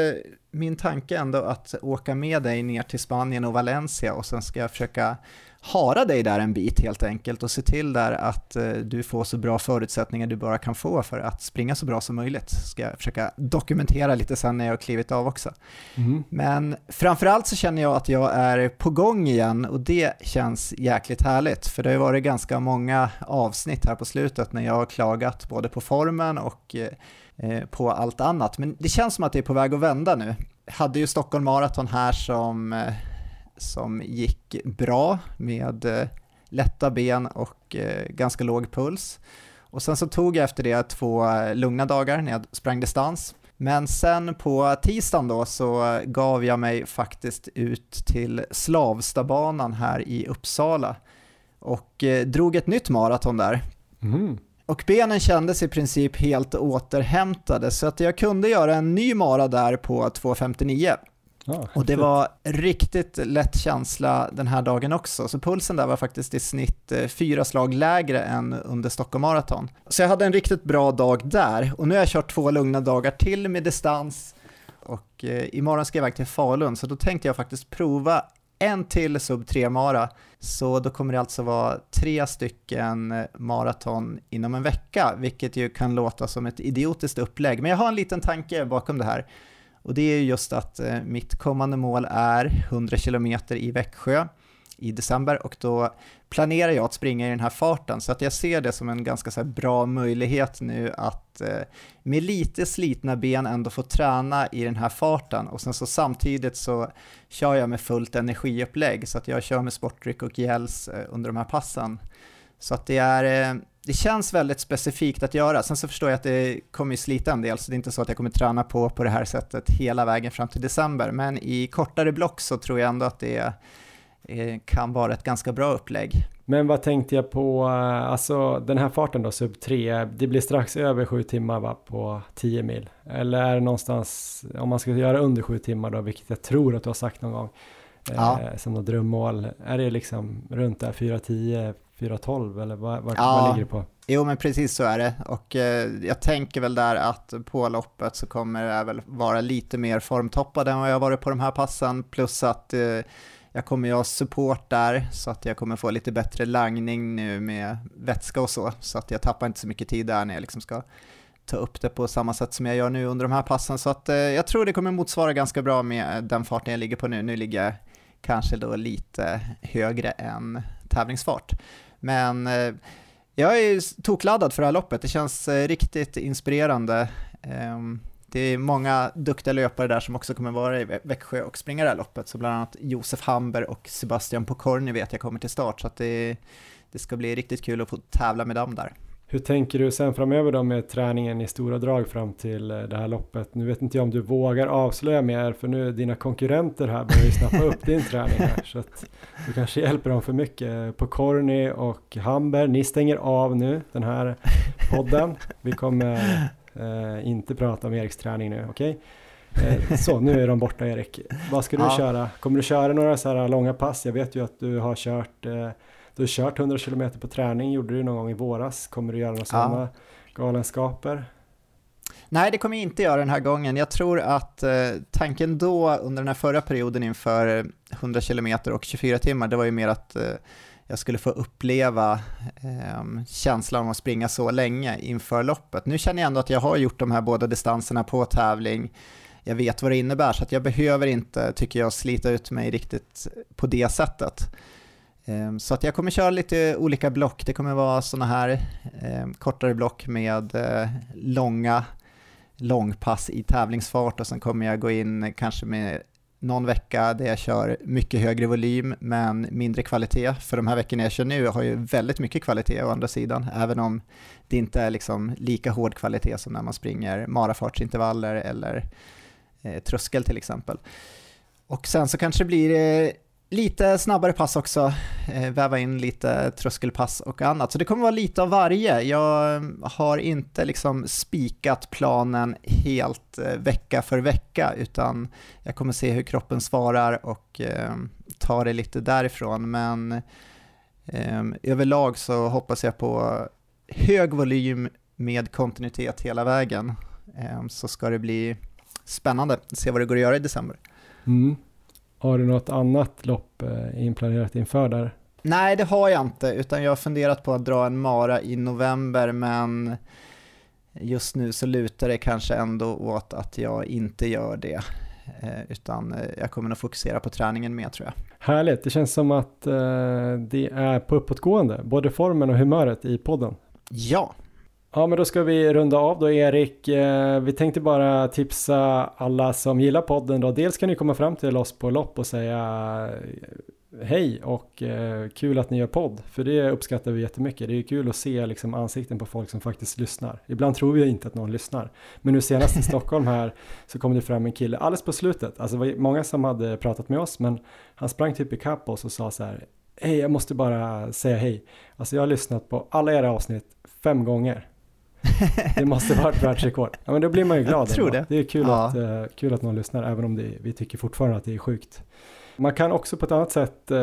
min tanke ändå att åka med dig ner till Spanien och Valencia och sen ska jag försöka hara dig där en bit helt enkelt och se till där att eh, du får så bra förutsättningar du bara kan få för att springa så bra som möjligt. Ska jag försöka dokumentera lite sen när jag har klivit av också. Mm. Men framförallt så känner jag att jag är på gång igen och det känns jäkligt härligt för det har varit ganska många avsnitt här på slutet när jag har klagat både på formen och eh, eh, på allt annat. Men det känns som att det är på väg att vända nu. Jag hade ju Stockholm Marathon här som som gick bra med eh, lätta ben och eh, ganska låg puls. Och sen så tog jag efter det två eh, lugna dagar när jag sprang distans. Men sen på tisdagen då så gav jag mig faktiskt ut till Slavstabanan här i Uppsala och drog ett nytt maraton där. Mm. Och benen kändes i princip helt återhämtade så att jag kunde göra en ny mara där på 2.59. Ah, och det var riktigt lätt känsla den här dagen också, så pulsen där var faktiskt i snitt eh, fyra slag lägre än under Stockholm Marathon. Så jag hade en riktigt bra dag där och nu har jag kört två lugna dagar till med distans och eh, imorgon ska jag iväg till Falun så då tänkte jag faktiskt prova en till sub 3 mara så då kommer det alltså vara tre stycken eh, maraton inom en vecka, vilket ju kan låta som ett idiotiskt upplägg. Men jag har en liten tanke bakom det här. Och det är just att eh, mitt kommande mål är 100 km i Växjö i december och då planerar jag att springa i den här farten så att jag ser det som en ganska så bra möjlighet nu att eh, med lite slitna ben ändå få träna i den här farten och sen så samtidigt så kör jag med fullt energiupplägg så att jag kör med sportdryck och gels eh, under de här passen. Så att det är eh, det känns väldigt specifikt att göra. Sen så förstår jag att det kommer slita en del, så det är inte så att jag kommer träna på på det här sättet hela vägen fram till december. Men i kortare block så tror jag ändå att det eh, kan vara ett ganska bra upplägg. Men vad tänkte jag på, eh, alltså den här farten då, sub 3, det blir strax över sju timmar va, på 10 mil? Eller är det någonstans, om man ska göra under sju timmar då, vilket jag tror att du har sagt någon gång, ja. eh, som något drömmål, är det liksom runt där 4.10, 4.12 eller vad, vad, ja, vad ligger det på? Jo men precis så är det och eh, jag tänker väl där att på loppet så kommer jag väl vara lite mer formtoppad än vad jag varit på de här passen plus att eh, jag kommer ju ha support där så att jag kommer få lite bättre langning nu med vätska och så så att jag tappar inte så mycket tid där när jag liksom ska ta upp det på samma sätt som jag gör nu under de här passen så att eh, jag tror det kommer motsvara ganska bra med den farten jag ligger på nu. Nu ligger jag kanske då lite högre än tävlingsfart. Men eh, jag är tokladdad för det här loppet, det känns eh, riktigt inspirerande. Eh, det är många duktiga löpare där som också kommer vara i Växjö och springa det här loppet, så bland annat Josef Hamber och Sebastian Pokorny vet jag kommer till start, så det, det ska bli riktigt kul att få tävla med dem där. Hur tänker du sen framöver då med träningen i stora drag fram till eh, det här loppet? Nu vet inte jag om du vågar avslöja mer för nu dina konkurrenter här börjar ju snappa upp din träning här så att du kanske hjälper dem för mycket. På Corny och Hamber, ni stänger av nu den här podden. Vi kommer eh, inte prata om Eriks träning nu, okej? Okay? Eh, så, nu är de borta Erik. Vad ska du ja. köra? Kommer du köra några så här långa pass? Jag vet ju att du har kört eh, du har kört 100 km på träning, gjorde du någon gång i våras. Kommer du göra några sådana ja. galenskaper? Nej, det kommer jag inte göra den här gången. Jag tror att eh, tanken då under den här förra perioden inför 100 km och 24 timmar, det var ju mer att eh, jag skulle få uppleva eh, känslan av att springa så länge inför loppet. Nu känner jag ändå att jag har gjort de här båda distanserna på tävling. Jag vet vad det innebär, så jag behöver inte, tycker jag, slita ut mig riktigt på det sättet. Ehm, så att jag kommer köra lite olika block. Det kommer vara sådana här ehm, kortare block med eh, långa långpass i tävlingsfart och sen kommer jag gå in kanske med någon vecka där jag kör mycket högre volym men mindre kvalitet. För de här veckorna jag kör nu har ju väldigt mycket kvalitet å andra sidan, även om det inte är liksom lika hård kvalitet som när man springer marafartsintervaller eller eh, tröskel till exempel. Och sen så kanske det blir eh, lite snabbare pass också, eh, väva in lite tröskelpass och annat. Så det kommer vara lite av varje. Jag eh, har inte liksom spikat planen helt eh, vecka för vecka, utan jag kommer se hur kroppen svarar och eh, ta det lite därifrån. Men eh, överlag så hoppas jag på hög volym med kontinuitet hela vägen. Eh, så ska det bli spännande att se vad det går att göra i december. Mm. Har du något annat lopp eh, inplanerat inför där? Nej, det har jag inte, utan jag har funderat på att dra en mara i november, men just nu så lutar det kanske ändå åt att jag inte gör det, eh, utan eh, jag kommer nog fokusera på träningen mer tror jag. Härligt, det känns som att det är på uppåtgående, både formen och humöret i podden. Ja, Ja, men då ska vi runda av då Erik. Eh, vi tänkte bara tipsa alla som gillar podden då. Dels kan ni komma fram till oss på lopp och säga eh, hej och eh, kul att ni gör podd. För det uppskattar vi jättemycket. Det är kul att se liksom ansikten på folk som faktiskt lyssnar. Ibland tror vi inte att någon lyssnar. Men nu senast i Stockholm här så kom det fram en kille alldeles på slutet. Alltså det var många som hade pratat med oss men han sprang typ ikapp oss och sa så här Hej, jag måste bara säga hej. Alltså jag har lyssnat på alla era avsnitt fem gånger det måste vara ett världsrekord. Ja, men då blir man ju glad. Jag tror det. Det är kul, ja. att, uh, kul att någon lyssnar, även om det, vi tycker fortfarande att det är sjukt. Man kan också på ett annat sätt uh,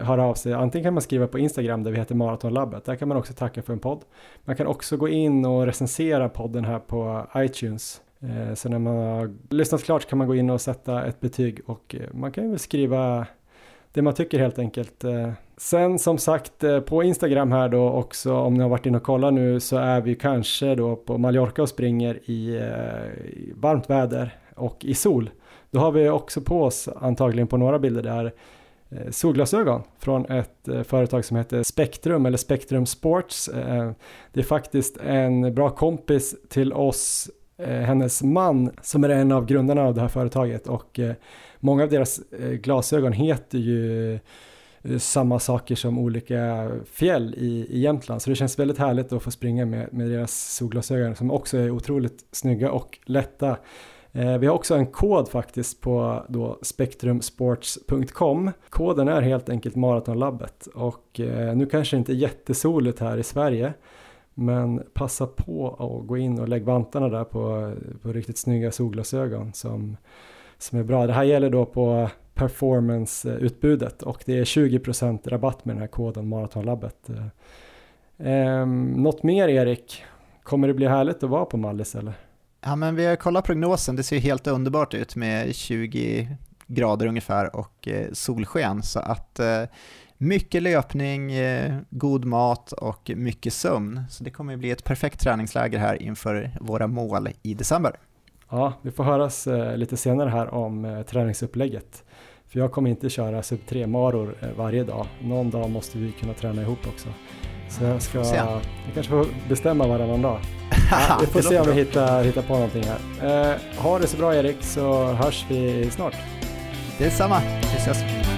höra av sig. Antingen kan man skriva på Instagram där vi heter Maratonlabbet. Där kan man också tacka för en podd. Man kan också gå in och recensera podden här på iTunes. Uh, så när man har lyssnat klart kan man gå in och sätta ett betyg och man kan ju skriva det man tycker helt enkelt. Sen som sagt eh, på Instagram här då också om ni har varit inne och kollat nu så är vi kanske då på Mallorca och springer i, eh, i varmt väder och i sol. Då har vi också på oss antagligen på några bilder där eh, solglasögon från ett företag som heter Spektrum eller Spektrum Sports. Det är faktiskt en bra kompis till oss, hennes man som är en av grundarna av det här företaget och många av deras glasögon heter ju Eh, samma saker som olika fjäll i, i Jämtland. Så det känns väldigt härligt att få springa med, med deras solglasögon som också är otroligt snygga och lätta. Eh, vi har också en kod faktiskt på då spektrumsports.com. Koden är helt enkelt Maratonlabbet och eh, nu kanske det inte är jättesoligt här i Sverige men passa på att gå in och lägg vantarna där på, på riktigt snygga solglasögon som, som är bra. Det här gäller då på performance-utbudet och det är 20% rabatt med den här koden Maratonlabbet. Eh, något mer Erik? Kommer det bli härligt att vara på Mallis eller? Ja men vi har kollat prognosen, det ser helt underbart ut med 20 grader ungefär och eh, solsken så att eh, mycket löpning, eh, god mat och mycket sömn. Så det kommer bli ett perfekt träningsläger här inför våra mål i december. Ja, vi får höras lite senare här om träningsupplägget. För jag kommer inte köra sub 3 maror eh, varje dag. Någon dag måste vi kunna träna ihop också. Så jag ska, jag kanske får bestämma varannan dag. Ja, vi får se om vi hittar, hittar på någonting här. Eh, ha det så bra Erik så hörs vi snart. Detsamma, vi ses.